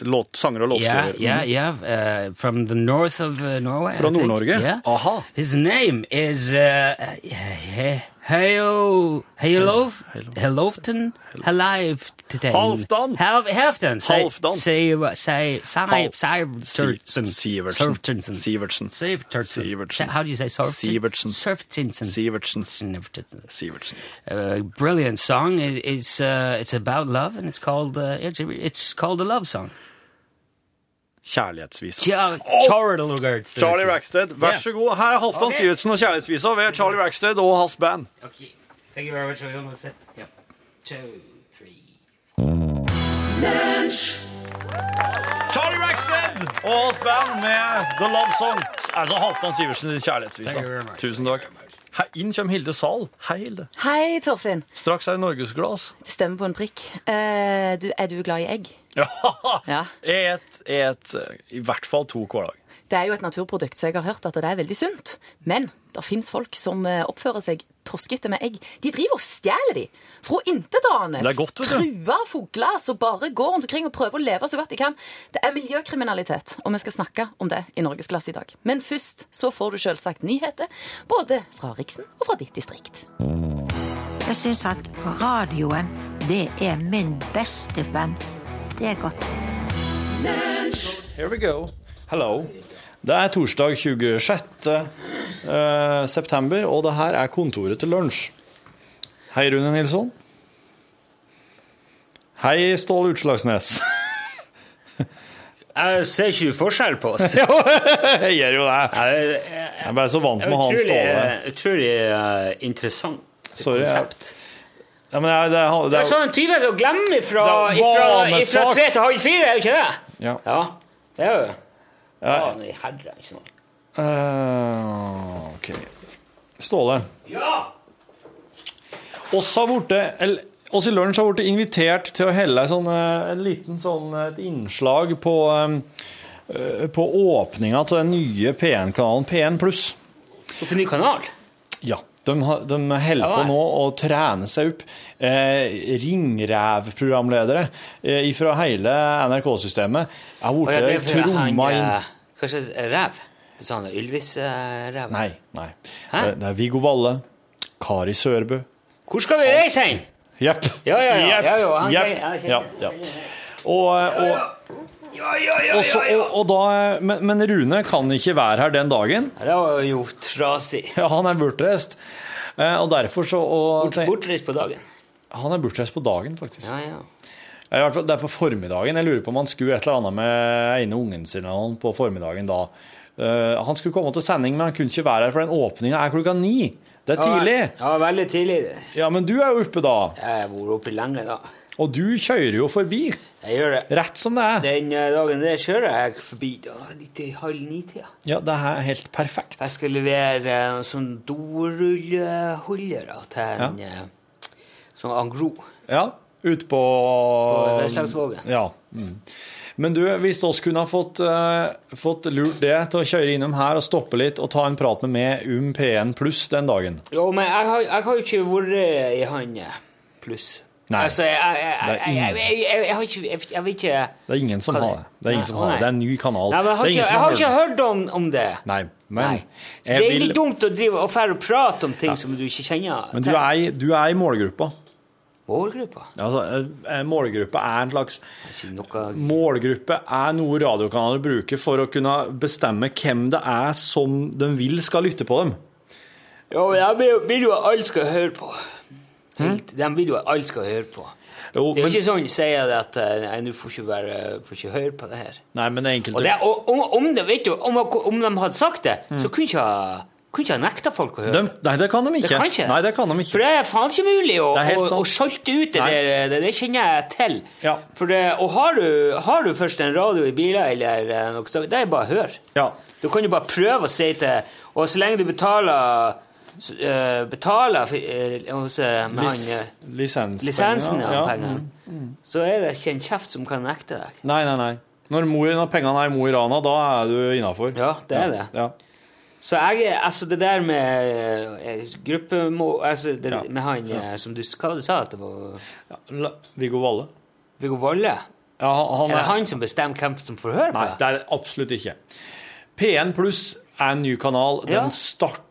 låt, sanger og Yeah, låtskriver. yeah, yeah. Uh, from the north of Norway. Fra Nord-Norge? Yeah. Aha. His name is He- Heil, Heilov, Heiloften, today. Halvdan. Halvdan. Halvdan. say say say Sivertsen. Sivertsen. Sivertsen. Sivertsen. Sivertsen. How do you say Sivertsen? Sivertsen. Sivertsen. Sivertsen. Sivertsen. Sivertsen. A brilliant song. It, it's uh, it's about love and it's called uh, it's, it's called a love song. Kjærlighetsvisa. Char- Charlie Charlie Rackstead, vær så god. Her er Halvdan okay. Sivertsen og Kjærlighetsvisa ved Charlie Rackstead og hans band. Okay. Thank you very much. Yeah. Two, three. Charlie Rackstead og hans band med The Love Song. Altså Halvdan Syversens much. Tusen takk. Her inn kommer Hilde Zahl. Hei, Hilde. Hei, Torfinn. Straks er det norgesglass. Det stemmer på en prikk. Eh, du, er du glad i egg? Ja. Ja. Et, et, I hvert fall to hver dag. Det er jo et naturprodukt, så jeg har hørt at det er veldig sunt. Men det fins folk som eh, oppfører seg toskete med egg. De driver og stjeler de fra intetanende. Trua fugler som bare går rundt omkring og prøver å leve så godt de kan. Det er miljøkriminalitet, og vi skal snakke om det i Norgesklasse i dag. Men først så får du selvsagt nyheter, både fra Riksen og fra ditt distrikt. Jeg syns at radioen, det er min beste venn. Det er godt. Here we go. Hello. Det er torsdag 26. eh, september, og det her er kontoret til lunsj. Hei, Rune Nilsson. Hei, Ståle Utslagsnes. Jeg ser ikke forskjell på oss. Jeg gjør jo det. Jeg ble er bare så vant med han utrolig, Ståle. utrolig eh, interessant Sorry, konsept. Ja, men det er, det er, Det det er sånn en type som glemmer fra, Det er ifra, vanesak. tre til halv fire, er jo ikke det? ja. Ja. Det er jo Ja. Ja, nei, herre, ikke sant. Uh, OK. Ståle. Ja! Oss har eller, oss i lunsj har blitt invitert til å helle sånn, eh, en liten sånn, et innslag på, eh, på åpninga til den nye P1-kanalen P1 pluss. Hvorfor ny kanal? Ja, de, de holder på nå å trene seg opp. Eh, Ringrev-programledere eh, fra hele NRK-systemet ja, er blitt fordi tromma inn. Kanskje Hva slags rev? Sånn Ylvis-rev? Nei, nei. Hæ? Det er Viggo Valle, Kari Sørbø. Hvor skal vi reise hen? Jepp. Ja, ja, ja. Jepp. Ja, ja, Ja, ja. Og, og, Ja, ja, ja, og, og, og da, men, men Rune kan ikke være her den dagen. Det var jo trasig. Ja, han er bortreist. Eh, Og derfor så og, Bort, bortreist på dagen. Han er bortreist på dagen, faktisk. Ja, ja. Det er på formiddagen. Jeg lurer på om han skulle et eller annet med ene ungen sin på formiddagen da. Eh, han skulle komme til sending, men han kunne ikke være her, for den åpninga er klokka ni. Det er tidlig. Ja, veldig tidlig. Ja, men du er jo oppe da. Jeg har vært oppe lenge, da. Og du kjører jo forbi. Jeg gjør det. Rett som det er. Den eh, dagen der kjører jeg forbi da, litt i halv ni-tida. Ja, det er helt perfekt. Jeg skal levere noen sånn dorullholdere til en ja. sånn Angro. Ja, ut på Veslagsvågen. Ja. Mm. Men du, hvis oss kunne ha fått, uh, fått lurt det til å kjøre innom her og stoppe litt og ta en prat med meg om P1 pluss den dagen Jo, men jeg har, jo ikke vært i han eh, pluss. Nei. Altså, jeg, jeg, vet ikke Det er ingen som har det? det. Er ingen som har det. Det er en ny kanal. Nei, jeg har ikke, jeg har ikke hørt om, om det. Nei, men. Det er er vil litt dumt å drive og fære og prate om ting som du ikke kjenner Men du er, du er i målgruppa. Målgruppa? Altså, eh, eh, målgruppe er en slags noe Målgruppe er noe radiokanaler bruker for å kunne bestemme hvem det er som de vil skal lytte på dem. Ja, men jeg vil jo at alle skal høre på. Helt, De vil jo at alle skal høre på. Jo, Det er jo men, ikke sånn sier jeg det at eh, nei, du får ikke, være, får ikke høre på det her. nei, men det er Og, enkelte det, og om, om, det, vet du, om, om de hadde sagt det, så kunne ikke ha kunne ikke ha nekta folk å høre. de, Nei, det kan de Det ikke. kan ikke. Nei, det kan de ikke. For det er faen ikke mulig å, Det å, salte ut det Nei. der. Det, det kjenner jeg til. Ja. Det, og har du, har du først en radio i bilen eller eh, noe sånt, det er bare å høre. Ja. Du kan jo bare prøve å si til Og så lenge du betaler eh, Betaler uh, hos, eh, med Lis, han eh, lisens, lisensen av ja. pengene, så er det ikke en kjeft som kan nekte deg. Nei, nei, nei. Når, mor, når pengene er i Mo i Rana, da er du innafor. Ja, det er det. Ja. Så jeg Altså, det der med eh, gruppemo... Altså, det, Ja. med han ja. som du Hva du sa at det var La- Viggo Valle. Viggo Valle? Ja, han Er det han som bestemmer hvem som får høre på Nei, det? er det absolutt ikke. P1 Pluss er en ny kanal. Ja. Den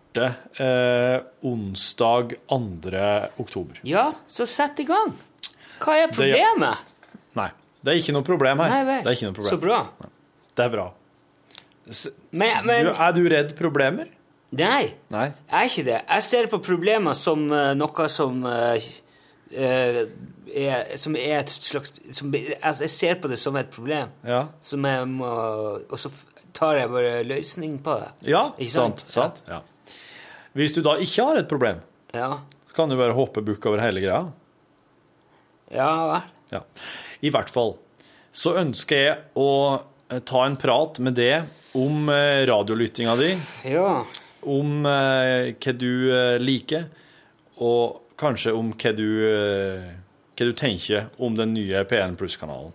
starter eh, onsdag 2. oktober. Ja, så sett i gang. Hva er Det- problemet? Nei, det er ikke noe problem her. Nei vel. Det er ikke noe problem. Så bra. Det er bra. S- Men, men Du, er du redd problemer? Nei, Nei. jeg er ikke det. Jeg ser på problemer som uh, noe som uh, uh, er, Som er et slags som, altså, Jeg ser på det som et problem. Ja. Som jeg må Og så tar jeg bare løsning på det. Ja, sant. sant? sant? Ja. Hvis du da ikke har et problem, Ja. så kan du bare hoppe bukk over hele greia. Ja vel. Ja. I hvert fall så ønsker jeg å eh, ta en prat med deg om eh, radiolyttinga di, Ja. om eh, hva du liker, og kanskje om hva du, hva du tenker om den nye P1 Pluss-kanalen.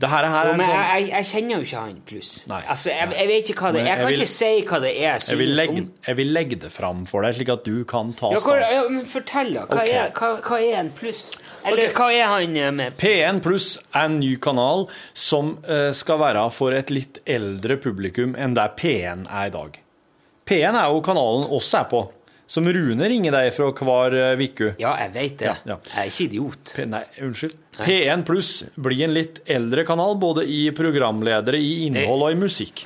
Det her, er en sånn jeg, jeg, kjenner jo ikke han pluss. Altså, jeg, jeg vet ikke hva det er. Jeg jeg kan vil- ikke si hva det er jeg vil, legge, jeg vil legge det fram for deg, slik at du kan ta Ja, hva, ja, men fortell, da. Hva, okay. hva, hva er en pluss? Eller okay. hva er han eh, med P1 Pluss er en ny kanal som uh, skal være for et litt eldre publikum enn det P1 er i dag. P1 er jo kanalen oss er på, som Rune ringer deg fra hver uh, uke. Ja, jeg vet det. Ja, ja. Jeg er ikke idiot. P- Nei, unnskyld. P1 Pluss blir en litt eldre kanal, både i programledere, i innhold og i musikk.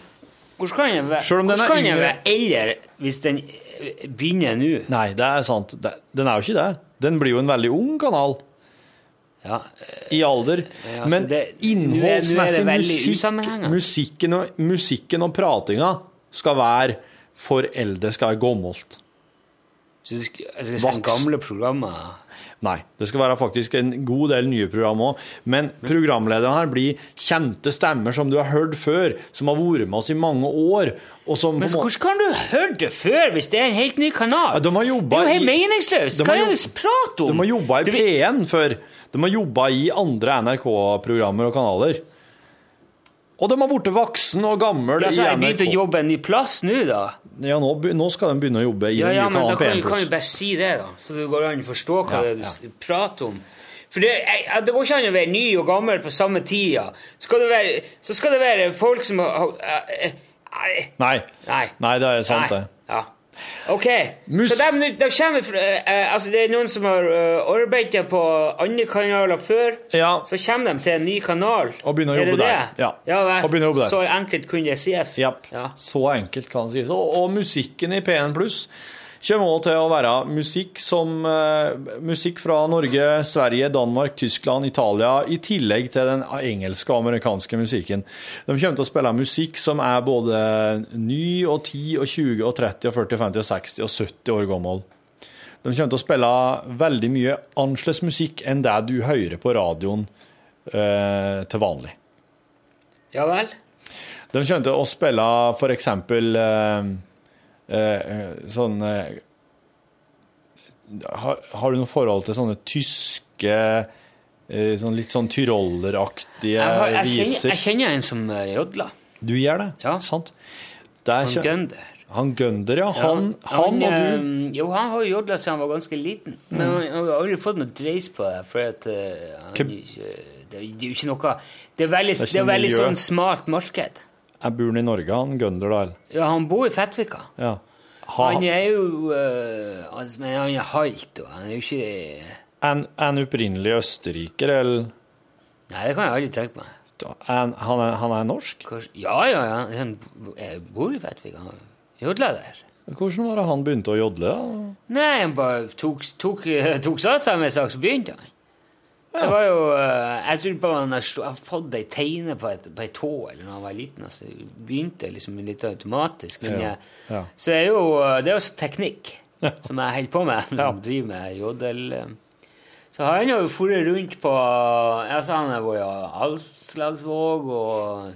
Hvordan kan den være, Selv om den er yngre- eldre hvis den eh, begynner nå? Nei, det er sant. Den er jo ikke det. Den blir jo en veldig ung kanal Ja, eh, i alder. Ja, Men det- innholdsmessig musikk, musikken, og, musikken og pratinga skal være for eldre, skal være gammelt. Så det skal, jeg skal gamle programmer Nei, det skal være faktisk en god del nye program òg. Men programlederne her blir kjente stemmer som du har hørt før, som har vært med oss i mange år. Men hvordan kan du høre det før hvis det er en helt ny kanal? Ja, de har det er jo helt meningsløst. Hva er det du prater om? De har jobba i Du P1 før. De har jobba i andre NRK-programmer og kanaler. Og de har blitt voksen og gammel Ja, så har jeg begynt å jobbe en ny plass nå, da? Ja, nå, nå skal de begynne å jobbe i Ja, ja, men da kan, P1 du- kan du bare si det, da. Så det går an å forstå hva Ja, det er du ja. prater om. For det, jeg, det går ikke an å være ny og gammel på samme tida. Skal det være, så skal det være folk som har har- eh, eh, Nei. Nei. Nei, det er sant, Nei. det. Ja. Ok, Mus- så de, de kommer fra eh, Altså, det er noen som har uh, arbeidet på andre kanaler før. Ja. Så kommer de til en ny kanal. Og begynner å det jobbe det? der. Ja. ja vel. Og begynner å jobbe der. Så enkelt kunne det sies. Yep. Ja. Så enkelt kan det sies. Og, og musikken i P1 Pluss kommer også til å være musikk som eh, Musikk fra Norge, Sverige, Danmark, Tyskland, Italia, i tillegg til den engelske og amerikanske musikken. De kommer til å spille musikk som er både ny og 10 og 20 og 30 og 40 og 50 og 60 og 70 år gammel. De kommer til å spille veldig mye annerledes musikk enn det du hører på radioen eh, til vanlig. ja vel? De kommer til å spille eh, eh, sånn eh, har, har du noe forhold til sånne tyske eh, sånn litt sånn tyrolleraktige viser? jeg kjenner en som jodler. Du gjør det? Ja. Sant? Det er Han Gønder. Han Gønder, ja. Han, Ja, han og du eh, Jo, han har jo jodla siden han var ganske liten. Men Mm. han han har aldri fått noe dreis på det. For at eh, han det, er, det jo ikke noe Det er veldig, Det det er veldig sånn smalt marked. Er bor han i Norge, han Gunder, da? Ja, han bor i Fettvika. Ja. Ha, Han er jo eh, altså, Men han er halvt, og han er jo ikke en, han opprinnelig østerriker, eller Nei, det kan jeg aldri tenke meg. en, han, er, han er norsk? Kanskje, ja, ja, ja. Han bor i Fettvika. Han jodler der. Hvordan var det han begynte å jodle? Nei, han bare tok, tok, tok satser med sak, så begynte han. Det var jo eh, Jeg tror bare han har fått ei teine på et, på ei tå eller når han var liten. Altså, begynte liksom litt automatisk. Men Ja, ja. Så er jo det er jo teknikk som jeg holder på med, som Ja. driver med jodel. eh. Så har han jo dratt rundt på altså Han har vært i Alslagsvåg og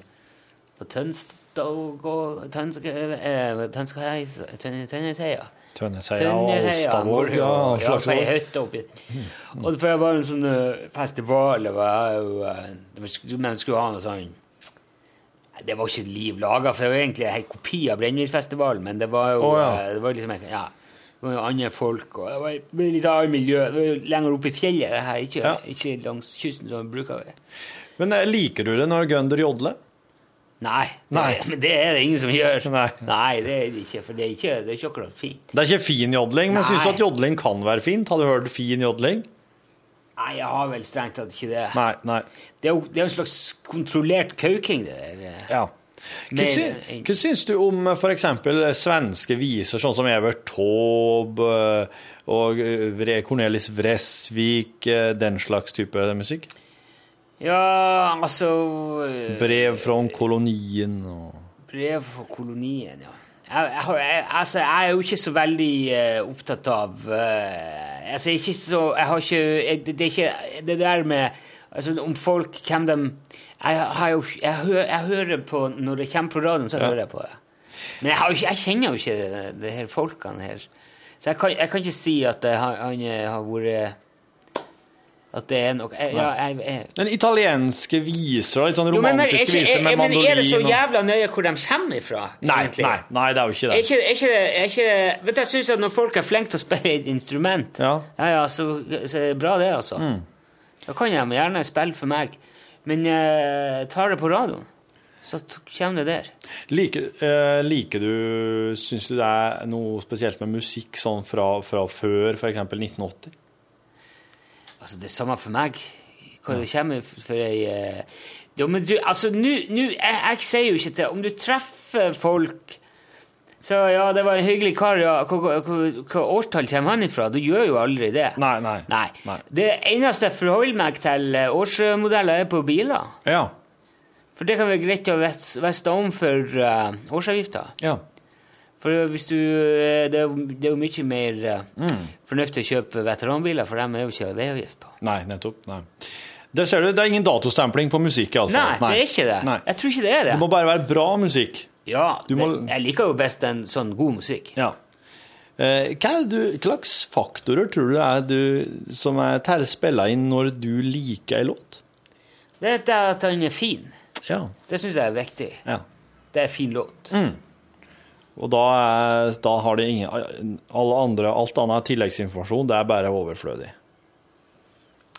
på Tønsberg Tønsberg Tønnesheia og Alstavåg? Ja, ja, ei Slagsvold. hytte oppi Og for det var en sånn eh, festival eh, Men skulle ha noe sånn Det var ikke liv laga, for det var egentlig en kopi av Brennevinsfestivalen, men det var jo oh, ja. eh, det var liksom ja, det var andre folk, og det var et litt annet miljø. Det var lenger oppe i fjellet, det her, ikke, Ja. ikke langs kysten som vi bruker. Men eh, liker du det når Gunder jodler? Nei, Nei. Men det er det ingen som gjør. Nei. det er det ikke, for det er ikke, det er ikke akkurat fint. Det er ikke fin jodling, men Nei. syns du at jodling kan være fint? Har du hørt fin jodling? Nei, jeg har vel strengt tatt ikke det. Nei, nei. Det er jo det er en slags kontrollert kauking, det der. eh. Ja. Hva, sy hva syns du om f.eks. svenske viser, sånn som Evert Taube eh, og eh, Cornelis Vresvik, den slags type musikk? Ja, altså eh, Brev fra kolonien og Brev fra kolonien, ja. Jeg, jeg, jeg, altså, jeg er jo ikke så veldig uh, opptatt av uh, Altså, jeg er ikke så Jeg har ikke det, det er ikke Det der med altså, Om folk, hvem de Jeg, har jo, jeg, hø, jeg hører på Når det kommer på radioen, så hører jeg på det. Men jeg, har ikke, kjenner jo ikke de, de her folkene her. Så jeg kan, kan ikke si at han har vært At det er noe jeg, Ja, jeg, jeg, Den italienske viser litt sånn jo, men, romantiske ikke, viser med mandolin men er det så jævla nøye hvor de kommer ifra? Nei, nei, nei, det er jo ikke det. ikke, ikke, ikke, vet du, jeg synes at når folk er flinke til å spille et instrument, Ja. ja, ja, så, så er det bra det, altså. Da kan de gjerne spille for meg. Men uh, tar det på radioen, så kommer det der. Liker, eh, liker du Syns du det er noe spesielt med musikk sånn fra, fra før f.eks. 1980? Altså, det er samme for meg hva det kommer for ei eh, Jo, men du, altså, nå jeg, jeg sier jo ikke til Om du treffer folk så ja, det var en hyggelig kar, ja. Hva, hva, hva, hva årstall kommer han ifra? Du gjør jo aldri det. Nei, nei. Nei. Nei. Det eneste jeg forholder meg til eh, årsmodeller, er på biler. Ja. For det kan være greit å vite om for uh, årsavgifta. ja. For hvis du eh, Det er jo, det er jo mye mer eh, Mm. fornuftig å kjøpe veteranbiler, for dem er jo ikke veiavgift på. Nei, nettopp. Nei. Det ser du, det er ingen datostempling på musikk, altså. Nei, det er ikke det. Nei. Jeg tror ikke det er det. Det må bare være bra musikk. Ja, må- det, jeg liker jo best en sånn god musikk. Ja. Eh, hva, du, hva slags faktorer tror du er du, som er spiller inn når du liker en låt? Det er at den er fin. Ja. Det syns jeg er viktig. ja. Det er en fin låt. Og da, er, da har det ingen alle andre, Alt annet er tilleggsinformasjon, det er bare overflødig.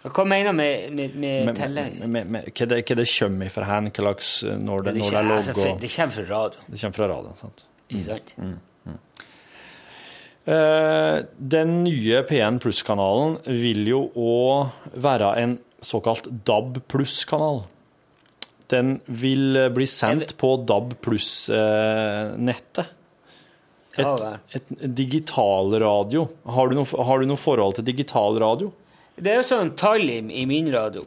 Hva mener du med, med, med telling? hva det, det kommer fra hen, hva slags når det, Det, det er altså, logg og det kommer fra radio, Det kommer fra radioen, sant? ikke sant? Eh, den nye P1 Pluss-kanalen vil jo òg være en såkalt DAB Pluss-kanal. Den vil eh, bli sendt på DAB Pluss-nettet. Et, et digitalradio. Har, du noe- har du noe forhold til digital radio? Det er jo sånn tall i, i min radio.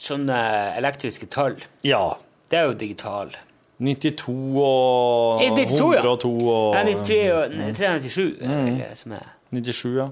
Sånne elektriske tall. Ja. Det er jo digital. 92 og Eh, 92, ja. 102 og Ja, 93 og 397 mm. som er. 97, ja.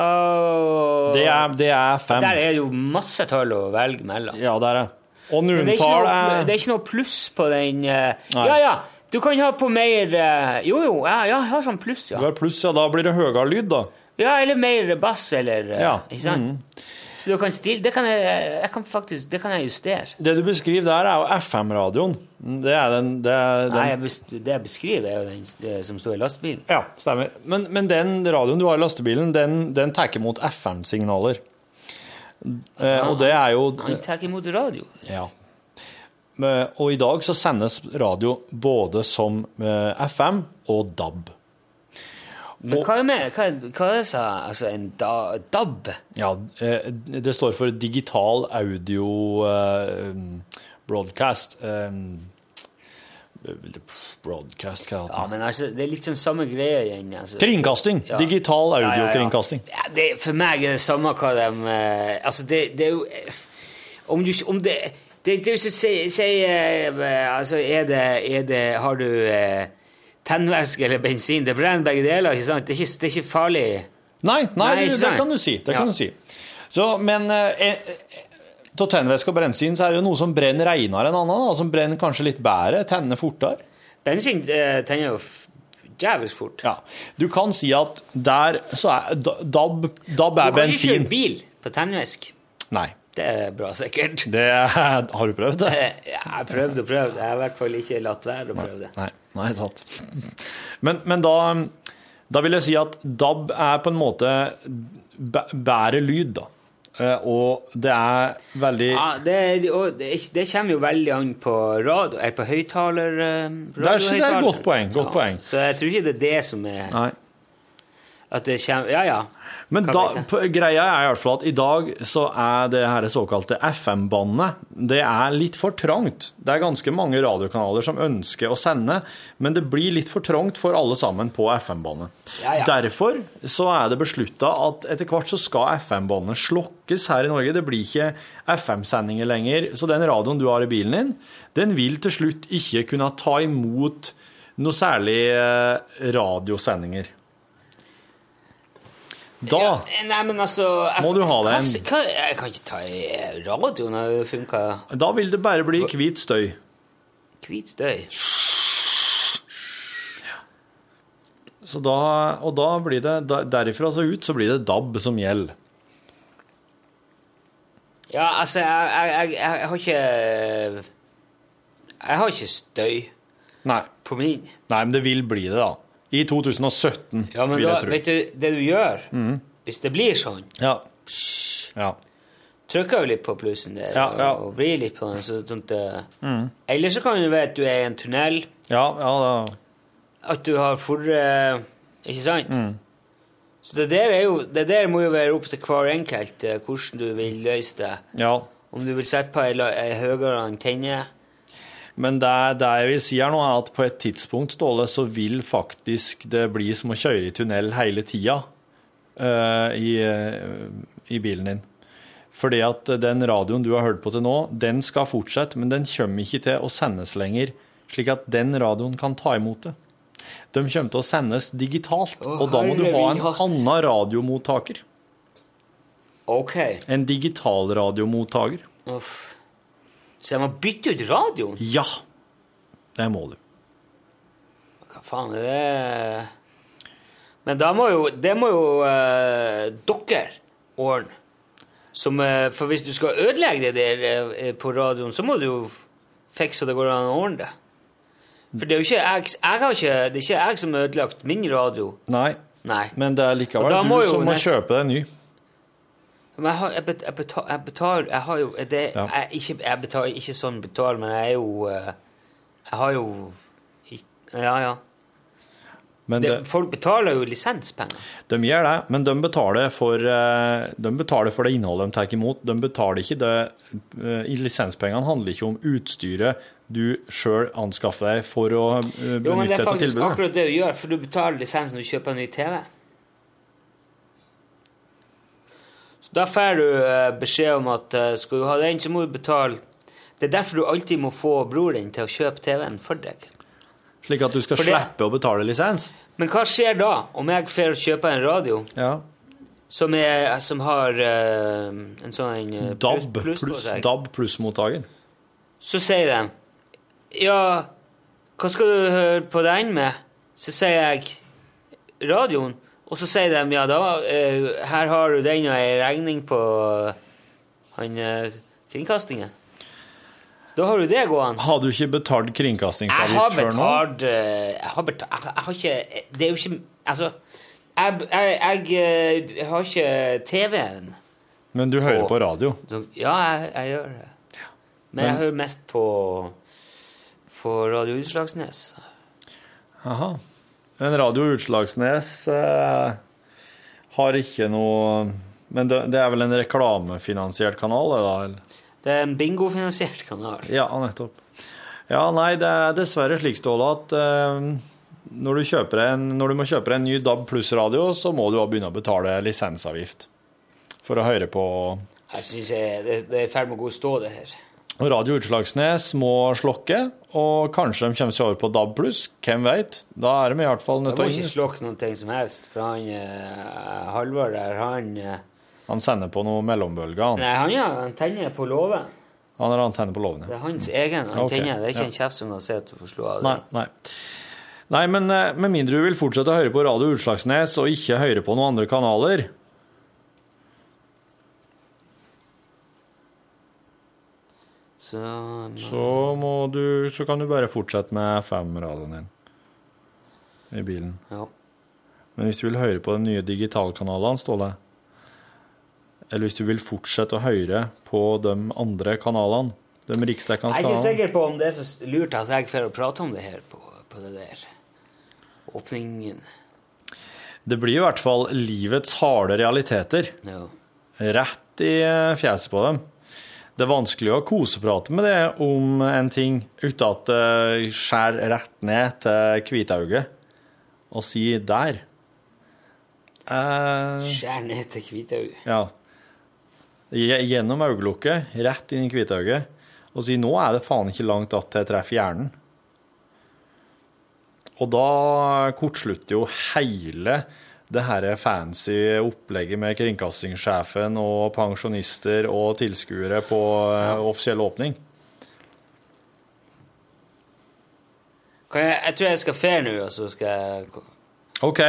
Og Det er, det er fem. Der er det jo masse tall å velge mellom. Ja, der er Og nulltall det er, er det er ikke noe pluss på den uh, Ja, ja, du kan ha på mer eh, Jo, jo, ja, ja, jeg har sånn pluss, ja. Du har pluss, ja. Da blir det høyere lyd, da. Ja, eller mer bass, eller eh, Ja, Mm. Ikke sant? Så du kan stille Det kan jeg, jeg kan faktisk Det kan jeg justere. Det du beskriver der, er jo FM-radioen. Det er den, det er den Nei, bes, det jeg beskriver, er jo den det som står i lastebilen. Ja, stemmer. Men, men den radioen du har i lastebilen, den, den tar imot FM-signaler. eh, og det er jo Han tar imot radio. Ja. Men- Og i dag så sendes radio både som eh, FM og DAB. Men hva er med Hva, hva er det sa Altså, en da, DAB? Ja, eh, det står for digital audio eh, broadcast. eh, broadcast, hva heter det? Ja, men altså, det er litt sånn samme greie igjen. Altså. Kringkasting. Ja. Digital Ja, ja, ja. Ja, det, for meg er det samme hva de eh, Altså, det, det er jo eh, Om du Om det det, det er jo så si, si eh, Altså, er det, er det Har du eh, tennvæske eller bensin? Det brenner begge deler, ikke sant? Det er ikke, det er ikke farlig. Nei, nei, Nei, det, det kan du si. Det Ja. kan du si. Så, men eh, av tennvæske og bensin så er det jo noe som brenner renere enn annet, da, som brenner kanskje litt bedre, tenner fortere. Bensin eh, tenner jo djevelsk fort. Ja. Du kan si at der så er da- DAB, bensin. Du kan kan ikke kjøre bil på tennvæske. Nei. Det er bra, sikkert. Det har du prøvd det? Eh, Jeg har prøvd og prøvd. Jeg har i hvert fall ikke latt være å prøve det. Nei, nei sant. Men, men da, da vil jeg si at DAB er på en måte bedre lyd, da. Eh, Og det er veldig Ja, det, det, det kommer jo veldig an på radio, eller på høyttaler... eh, Det er- et godt poeng, godt poeng. Så jeg tror ikke det er det som er Nei. At det kommer Ja, ja. Men da, greia er i hvert fall at i dag så er det her såkalte FM-båndet det er litt for trangt. Det er ganske mange radiokanaler som ønsker å sende, men det blir litt for trangt for alle sammen på FM-båndet. Ja, ja. Derfor så er det beslutta at etter hvert så skal FM-båndet slokkes her i Norge. Det blir ikke FM-sendinger lenger. Så den radioen du har i bilen din, den vil til slutt ikke kunne ta imot noe særlig eh, radiosendinger. Da Ja, nei, men altså jeg- Må du ha deg en- Hva- hva, Jeg kan ikke ta i radioen. Det funker Da vil det bare bli hvit støy. hvit støy. Så da, og da blir det, derifra så ut så blir det DAB som gjelder. Ja, altså, jeg, jeg, jeg, jeg har ikke Jeg har ikke støy Nei. på min. Nei, men det vil bli det, da. I 2017, Ja, men vil da, jeg tro. vet du, det du gjør Hvis det blir sånn, Ja. ja. trykker jo litt på plussen der Ja, ja. Og, vrir litt på den. Så, sånn mm. Eller så kan du være at du er i en tunnel, Ja, ja, da. at du har forre Ikke sant? Mm. Så det der, er jo, det der må jo være opp til hver enkelt eh, hvordan du vil løse det. ja. Om du vil sette på ei høyere antenne Men det, det jeg vil si her nå, er at på et tidspunkt, Ståle, så vil faktisk det bli som å kjøre i tunnel hele tida uh, i, uh, i bilen din. Fordi at den radioen du har hørt på til nå, den skal fortsette, men den kommer ikke til å sendes lenger, slik at den radioen kan ta imot det. De kommer til å sendes digitalt, og da må du ha en annen radiomottaker. Ok. En digital radiomottaker. Uff. Så jeg må bytte ut radioen? Ja, det må du. Hva faen er det Men da må jo Det må jo uh, dere ordne. Som, uh, for hvis du skal ødelegge det der uh, på radioen, så må du jo fikse så det går an å ordne det. For det er jo ikke jeg, jeg ikke, Det er ikke jeg som har ødelagt min radio. Nei, Nei. men det er likevel du som må nesten- kjøpe deg ny. Men jeg, har, jeg, bet, jeg, betal, jeg betaler Jeg har jo det, Ja. jeg, ikke, jeg betaler ikke sånn betal, men jeg er jo eh, Jeg har jo Ja, ja. Men Det, det, folk betaler jo lisenspenger. de gjør det, men de betaler for, eh, de betaler for det innholdet de tar imot. De betaler ikke det eh, Lisenspengene handler ikke om utstyret du sjøl anskaffer deg for å eh, Jo, men det er faktisk tilbudet. akkurat det du gjør, for du betaler lisens når du kjøper en ny TV. Så da får du eh, beskjed om at eh, skal du ha den, så må du betale Det er derfor du alltid må få bror din til å kjøpe TV-en for deg. Slik at du skal For det- slippe å betale lisens. Men hva skjer da, om jeg får kjøpe en radio Ja. som, er, som har uh, en sånn pluss, DAB pluss pluss? DAB pluss-mottaker. Så sier de Ja, hva skal du høre på den med? Så sier jeg radioen. Og så sier de ja, da eh, her har du den og ei regning på han eh, kringkastingen. Da har du det gående. Har du ikke betalt kringkastingsavgift før nå? betalt eh, Jeg har betalt jeg, jeg har ikke Det er jo ikke Altså, jeg, jeg, jeg, jeg har ikke TV-en. Men du hører på radio. Så, ja, jeg, jeg gjør det. Men, jeg hører mest på, på Radio Utslagsnes. Aha. Men Radio Utslagsnes eh, har ikke noe Men det, det er vel en reklamefinansiert kanal, det da? eller? Det er en bingofinansiert kanal. Ja, nettopp. Ja, nei, det er dessverre slik, Ståle, at eh, når, du en, når du må kjøpe en ny DAB pluss-radio, så må du også begynne å betale lisensavgift for å høre på Jeg synes det, det er i ferd med å gå i stå, det her. Radio Utslagsnes må slokke, og kanskje de kommer seg over på DAB pluss. Hvem vet? Da er de i hvert fall nødt til å ikke slokke noen ting som helst, for han eh, Halvor der, han eh, Han sender på noe mellombølger. Han, Nei, han har antenne på låven. han har antenne på ja. Det er hans egen antenne. antenne. Det er ikke ja. en kjeft som kan si at du får slå av Nei, den. nei. Nei, men eh, med mindre du vil fortsette å høre på Radio Utslagsnes og ikke høre på noen andre kanaler Så, så, må du, så kan du bare fortsette med FM-radioen din i bilen. ja. Men hvis du vil høre på de nye digitalkanalene, Ståle, eller hvis du vil fortsette å høre på de andre kanalene, de riksdekkende Jeg er ikke sikker på om det er så lurt at jeg får prate om det her på, på det der åpningen. Det blir i hvert fall livets harde realiteter. Ja. rett i fjeset på dem. Det er vanskelig å koseprate med det om en ting uten at det skjærer rett ned til hvitauget og si 'der'. Eh, Skjær ned til hvitauget. ja. Gjennom øyelokket, rett inn i hvitauget, og si 'nå er det faen ikke langt att til jeg treffer hjernen'. Og da kortslutter jo hele det her fancy opplegget med kringkastingssjefen og pensjonister og tilskuere på eh, offisiell åpning. Kan jeg, jeg tror jeg skal ferie nå, og så skal jeg OK.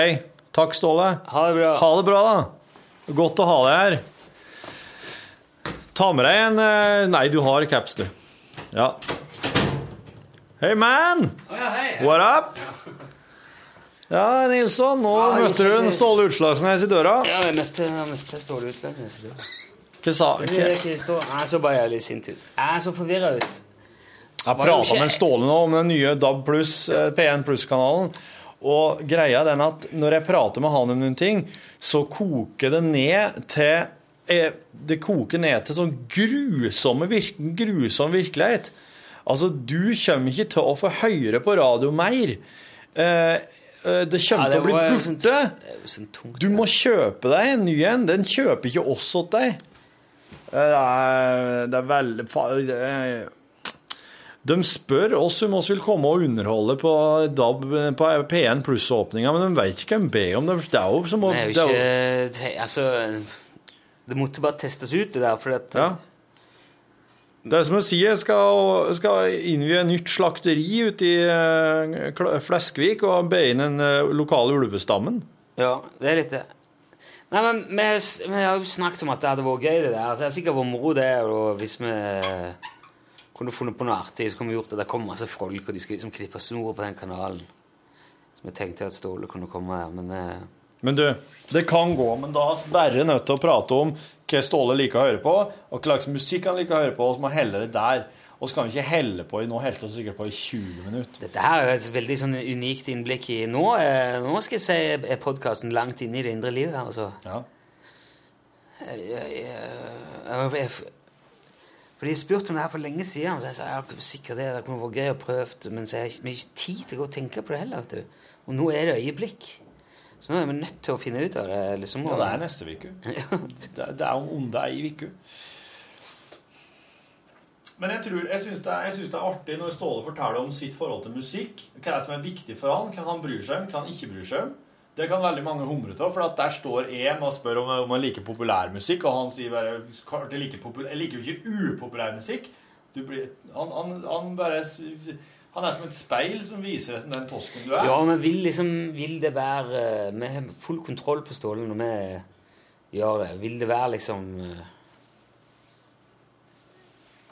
Takk, Ståle. Ha det bra. Ha det bra, da. Godt å ha deg her. Ta med deg en eh, Nei, du har caps, du. Ja. Hey, man! What up? Ja, Nilsson, nå møtte du en Ståle Utslagsnes i døra. Ja, jeg møtte, jeg møtte Ståle Utslagsnes. i døra. Hva sa han? Jeg så bare litt sint ut. Jeg så forvirra ut. Jeg Var prata med Ståle nå om den nye DAB pluss, eh, P1 Pluss-kanalen. Og greia er den at når jeg prater med han om noen ting, så koker det ned til eh, Det koker ned til sånn grusomme grusom virkelighet. Altså, du kommer ikke til å få høre på radio mer. Eh, det kommer til å bli sånn- borte. det er jo sånn tungt. Du må kjøpe deg en ny en. Den kjøper ikke oss åt deg. Det er, det er veldig det er- De spør oss om oss vil komme og underholde på, DAB, på P1 Pluss-åpninga, men de vet ikke hvem ber om det. Det er jo som å Det Altså Det måtte bare testes ut, det der, for at Ja. Det er som å si jeg skal, skal innvie et nytt slakteri ute i eh, Fleskvik og be inn den eh, lokale ulvestammen. Ja, det er litt det. Nei, men vi, har vi har jo snakket om at det hadde vært gøy, det der. Altså, det er sikkert vært moro, det. Og hvis vi kunne funnet på noe artig, så kunne vi gjort det. Det kommer masse folk, og de skal liksom klippe snor på den kanalen. Så vi tenkte at Ståle kunne komme her, men eh, Men du, det kan gå, men da er vi bare nødt til å prate om hva Ståle liker å høre på, og hva slags musikk han liker å høre på, og så må helle det der. Og så kan vi ikke helle på i nå, helte og sikkert på i 20 minutter. dette her er et veldig sånn unikt innblikk i Nå, eh, nå skal jeg si er podkasten langt inne i det indre livet her, altså. Ja. Jeg, jeg, jeg, jeg, for de spurte om det her for lenge siden, så jeg sa ja, sikkert det, det kunne vært gøy å prøve, men så har jeg ikke tid til å gå og tenke på det heller. vet du. Og nå er det øyeblikk. Så nå er vi nødt til å finne ut av det. Liksom, ja, det er neste uke. Det, det er er ei uke. Men jeg, tror, jeg syns det, det er artig når Ståle forteller om sitt forhold til musikk. Hva er det som er viktig for han, hva han bryr seg om, hva han ikke bryr seg om. Det kan veldig mange humre av, for at der står en og spør om, om han liker populærmusikk, og han sier bare «Klart jeg liker popul- Jeg liker jo ikke upopulær musikk. Du blir, han, han, han bare Han er som et speil som viser deg som den tosken du er. Ja, men vil liksom Vil det være eh, Vi har full kontroll på Ståle når vi gjør det. Vil det være liksom eh,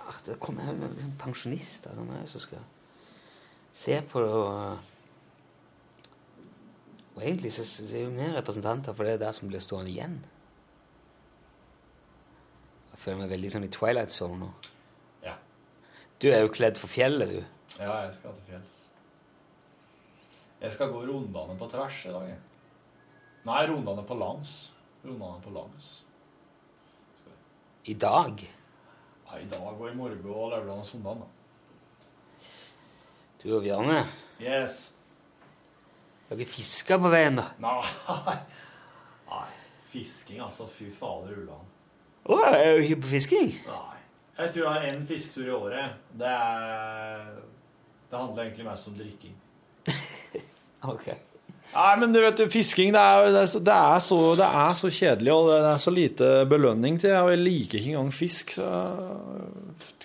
ah, Det kommer noen liksom pensjonister som her som skal se på det og Og egentlig så så er jo vi representanter for det er der som blir stående igjen. Jeg føler meg veldig sånn i Twilight Zone nå. Ja. Du er jo kledd for fjellet, du. Ja, jeg skal til fjells. Jeg skal gå rundene på tvers i dag. Nei, rundene på langs. Rundene på langs. I dag. Ja, I dag og i morgen og lørdag og søndag. da. Du og Bjarne. Yes. Dere fisker på veien, da. Nei. Nei. Fisking, altså. Fy fader, Ulland. Å, er du ikke på fisking? Nei. Jeg tror jeg har én fisketur i året. Det er Det handler egentlig mest om drikking. Ok. Nei, men du vet, fisking det er, det, er så, det, er så, det er så kjedelig, og det er så lite belønning til det. Jeg liker ikke engang fisk. Så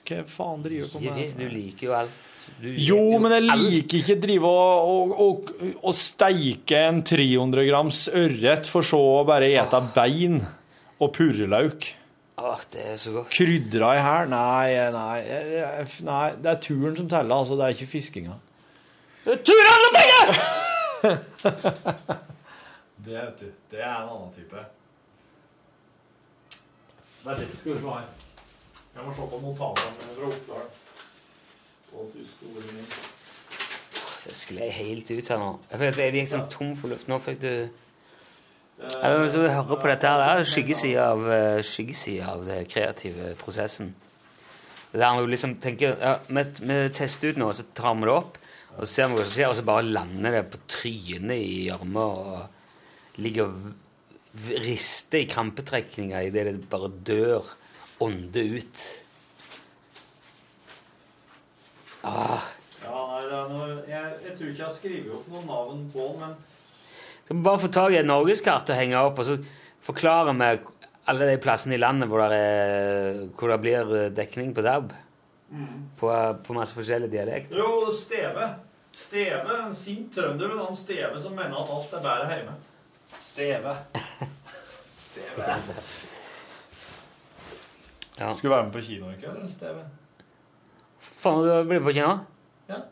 hva faen driver du med? du liker jo alt. Du vet Jo, men jeg liker ikke drive og, og, og, og steike en 300 grams ørret for så å bare ete bein og purrelauk. Åh, det er så godt. Krydra i her? Nei, nei, nei, det er turen som teller, altså. Det er ikke fiskinga. Turen alle penger! Det, vet du. Det er en annen type. Det er litt, skummelt. Jeg må se på notatene fra Oppdal. Å, du store min. Det sklei helt ut her nå. Jeg følte jeg gikk sånn tom for luft. Nå fikk du Jeg så hører på dette her. Det er skyggesida av, eh, skyggesida av den kreative prosessen. Der vi liksom tenke ja, vi, vi tester ut noe, så tar vi det opp, og så ser vi hva som skjer, og så bare lander det på trynet i gjørma og ligger og rister i krampetrekninger idet det bare dør, ånde ut. Ah. Ja, nei, noe, jeg, jeg tror ikke jeg har skrevet opp noen navn på den, men Skal vi bare få tak i et norgeskart og henge opp, og så forklare vi alle de plassene i landet hvor det, er, hvor det blir dekning på DAB? På, på masse forskjellige dialekter. Jo, Steve. Steve, en sint trønder, men han Steve som mener at alt er bedre hjemme. Steve. Steve. Ja. Skal du være med på kino i kveld, Steve? Faen, du blir på kino? Ja.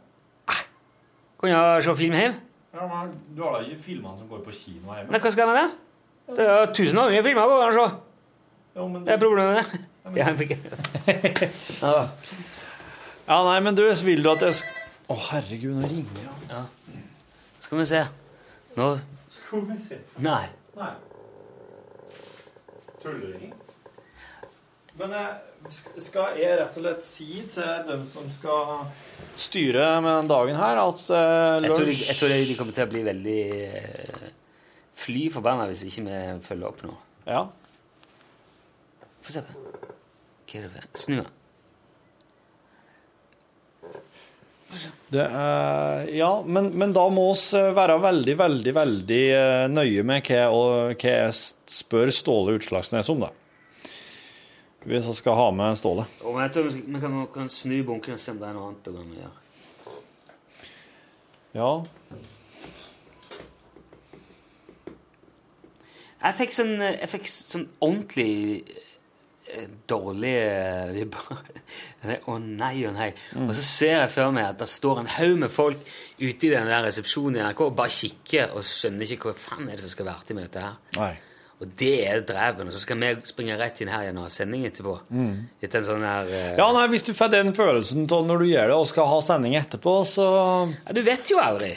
Kan jeg se film hjemme? Ja, men Du har da ikke filmene som går på kino hjemme? Nei, hva skal jeg med det? Det er tusen andre filmer på, an å se. Jo, men Det er problemet med det. Ja, fikk... ja. Ja, nei, men du, vil du at jeg skal Å, herregud, nå ringer jeg. Skal vi se. Nå Skal vi se. Nei. Nei. Tullering. Men eh, sk- skal jeg rett og slett si til dem som skal styre med den dagen her, at eh, Jeg tror, de, jeg tror de kommer til å bli veldig eh, fly forbanna hvis ikke vi følger opp nå. Ja. Få se på det? Snu den. Det er, ja, men, men da må vi være veldig, veldig, veldig eh, nøye med hva, og, hva jeg spør Ståle Utslagsnes om, da. Hvis vi skal ha med Ståle. Og jeg tror vi, skal, vi kan, kan snu bunken og se om det er noe annet å å gjøre. Ja. Jeg fikk sånn, jeg fikk sånn ordentlig dårlig vibber. Å nei og nei. Og så ser jeg for meg at det står en haug med folk ute i den der resepsjonen i NRK og bare kikker og skjønner ikke hva faen er det som skal være til med dette her. Nei. Og det er dreven. Og så skal vi springe rett inn her igjen og ha sending etterpå. Etter en sånn her uh... Ja, nei, Hvis du får den følelsen av når du gjør det og skal ha sending etterpå, så Ja, du vet jo aldri.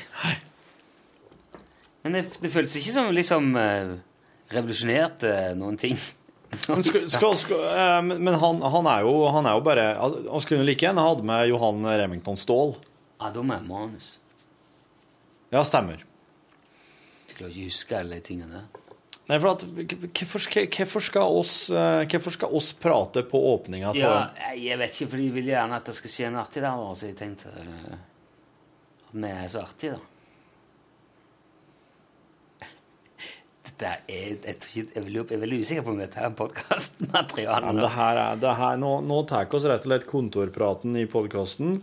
Men det, det føltes ikke som liksom uh, revolusjonerte noen ting. Men, skal, skal, skal, uh, men han, han, er jo, han er jo bare Han skulle like gjerne hatt med Johan Remington Ståhl. Ja, da må jeg manus. Ja, stemmer. Jeg klarer ikke å huske alle de tingene der. Nei, for at, hvorfor, skal- skal oss, eh, skal oss prate på åpninga av Ja, jeg vet ikke, for de vil gjerne at det skal skje noe artig der, så jeg tenkte eh, at vi er så artige, da. Dette er, jeg, tror ikke, jeg, veldig, jeg er veldig usikker på om dette er podkastmateriale. Ja, det her er, det her, nå nå tar vi oss rett og slett kontorpraten i podkasten,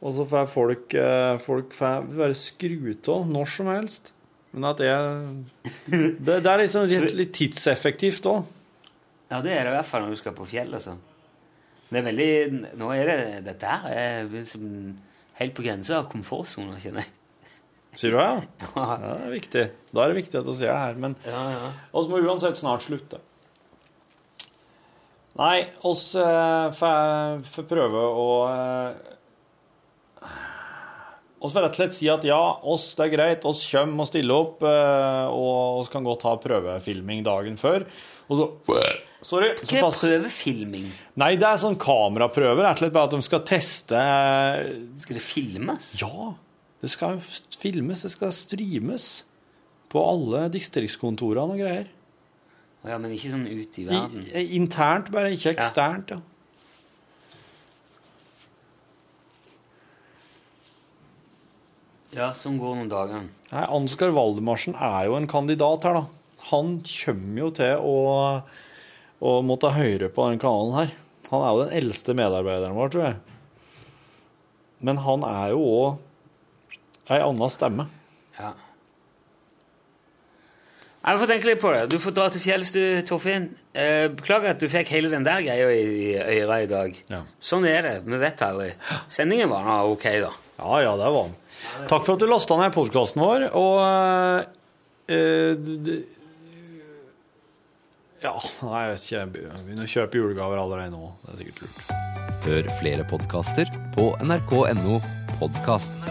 og så får folk, eh, folk får bare skru av når som helst. Men at jeg Det, det er sånn, litt, litt tidseffektivt òg. Ja, det er det i hvert fall når du skal på fjell og sånn. Det er veldig Nå er det Dette her er liksom helt på grensa av komfortsona, kjenner jeg. Sier du ja? Ja, Ja, det er viktig. Da er det viktig at vi ser det her. Men ja. ja. må uansett snart slutte. Nei, oss eh, får får prøve å eh, oss får rett og slett si at ja, oss det er greit, oss kommer og stiller opp, eh, og oss kan godt ha prøvefilming dagen før. Og så Sorry. Så Hva er prøvefilming? nei, det er sånn kameraprøver, rett og slett bare at de skal teste eh, Skal det filmes? Ja, det skal filmes, det skal streames på alle distriktskontorene og greier. Ja, men ikke sånn ut i I, verden. internt, bare ikke eksternt. Ja. Ja, som går noen dager. Nei, Ansgar Valdemarsen er jo en kandidat her, da. Han kommer jo til å, å måtte høre på den kanalen her. Han er jo den eldste medarbeideren vår, tror jeg. Men han er jo òg ei anna stemme. Ja. Jeg får tenke litt på det. Du får dra til fjells, du, Torfinn. Eh, beklager at du fikk hele den der greia i, øra i dag. Ja. Sånn er det. Vi vet aldri. Sendingen var nå ok, da. Ja, ja, det var den. Takk for at du lasta ned podkasten vår, og eh, d- Ja, nei, jeg vet ikke. Jeg begynner å kjøpe julegaver allerede nå. Det er sikkert lurt. Hør flere podkaster på nrk.no podkast.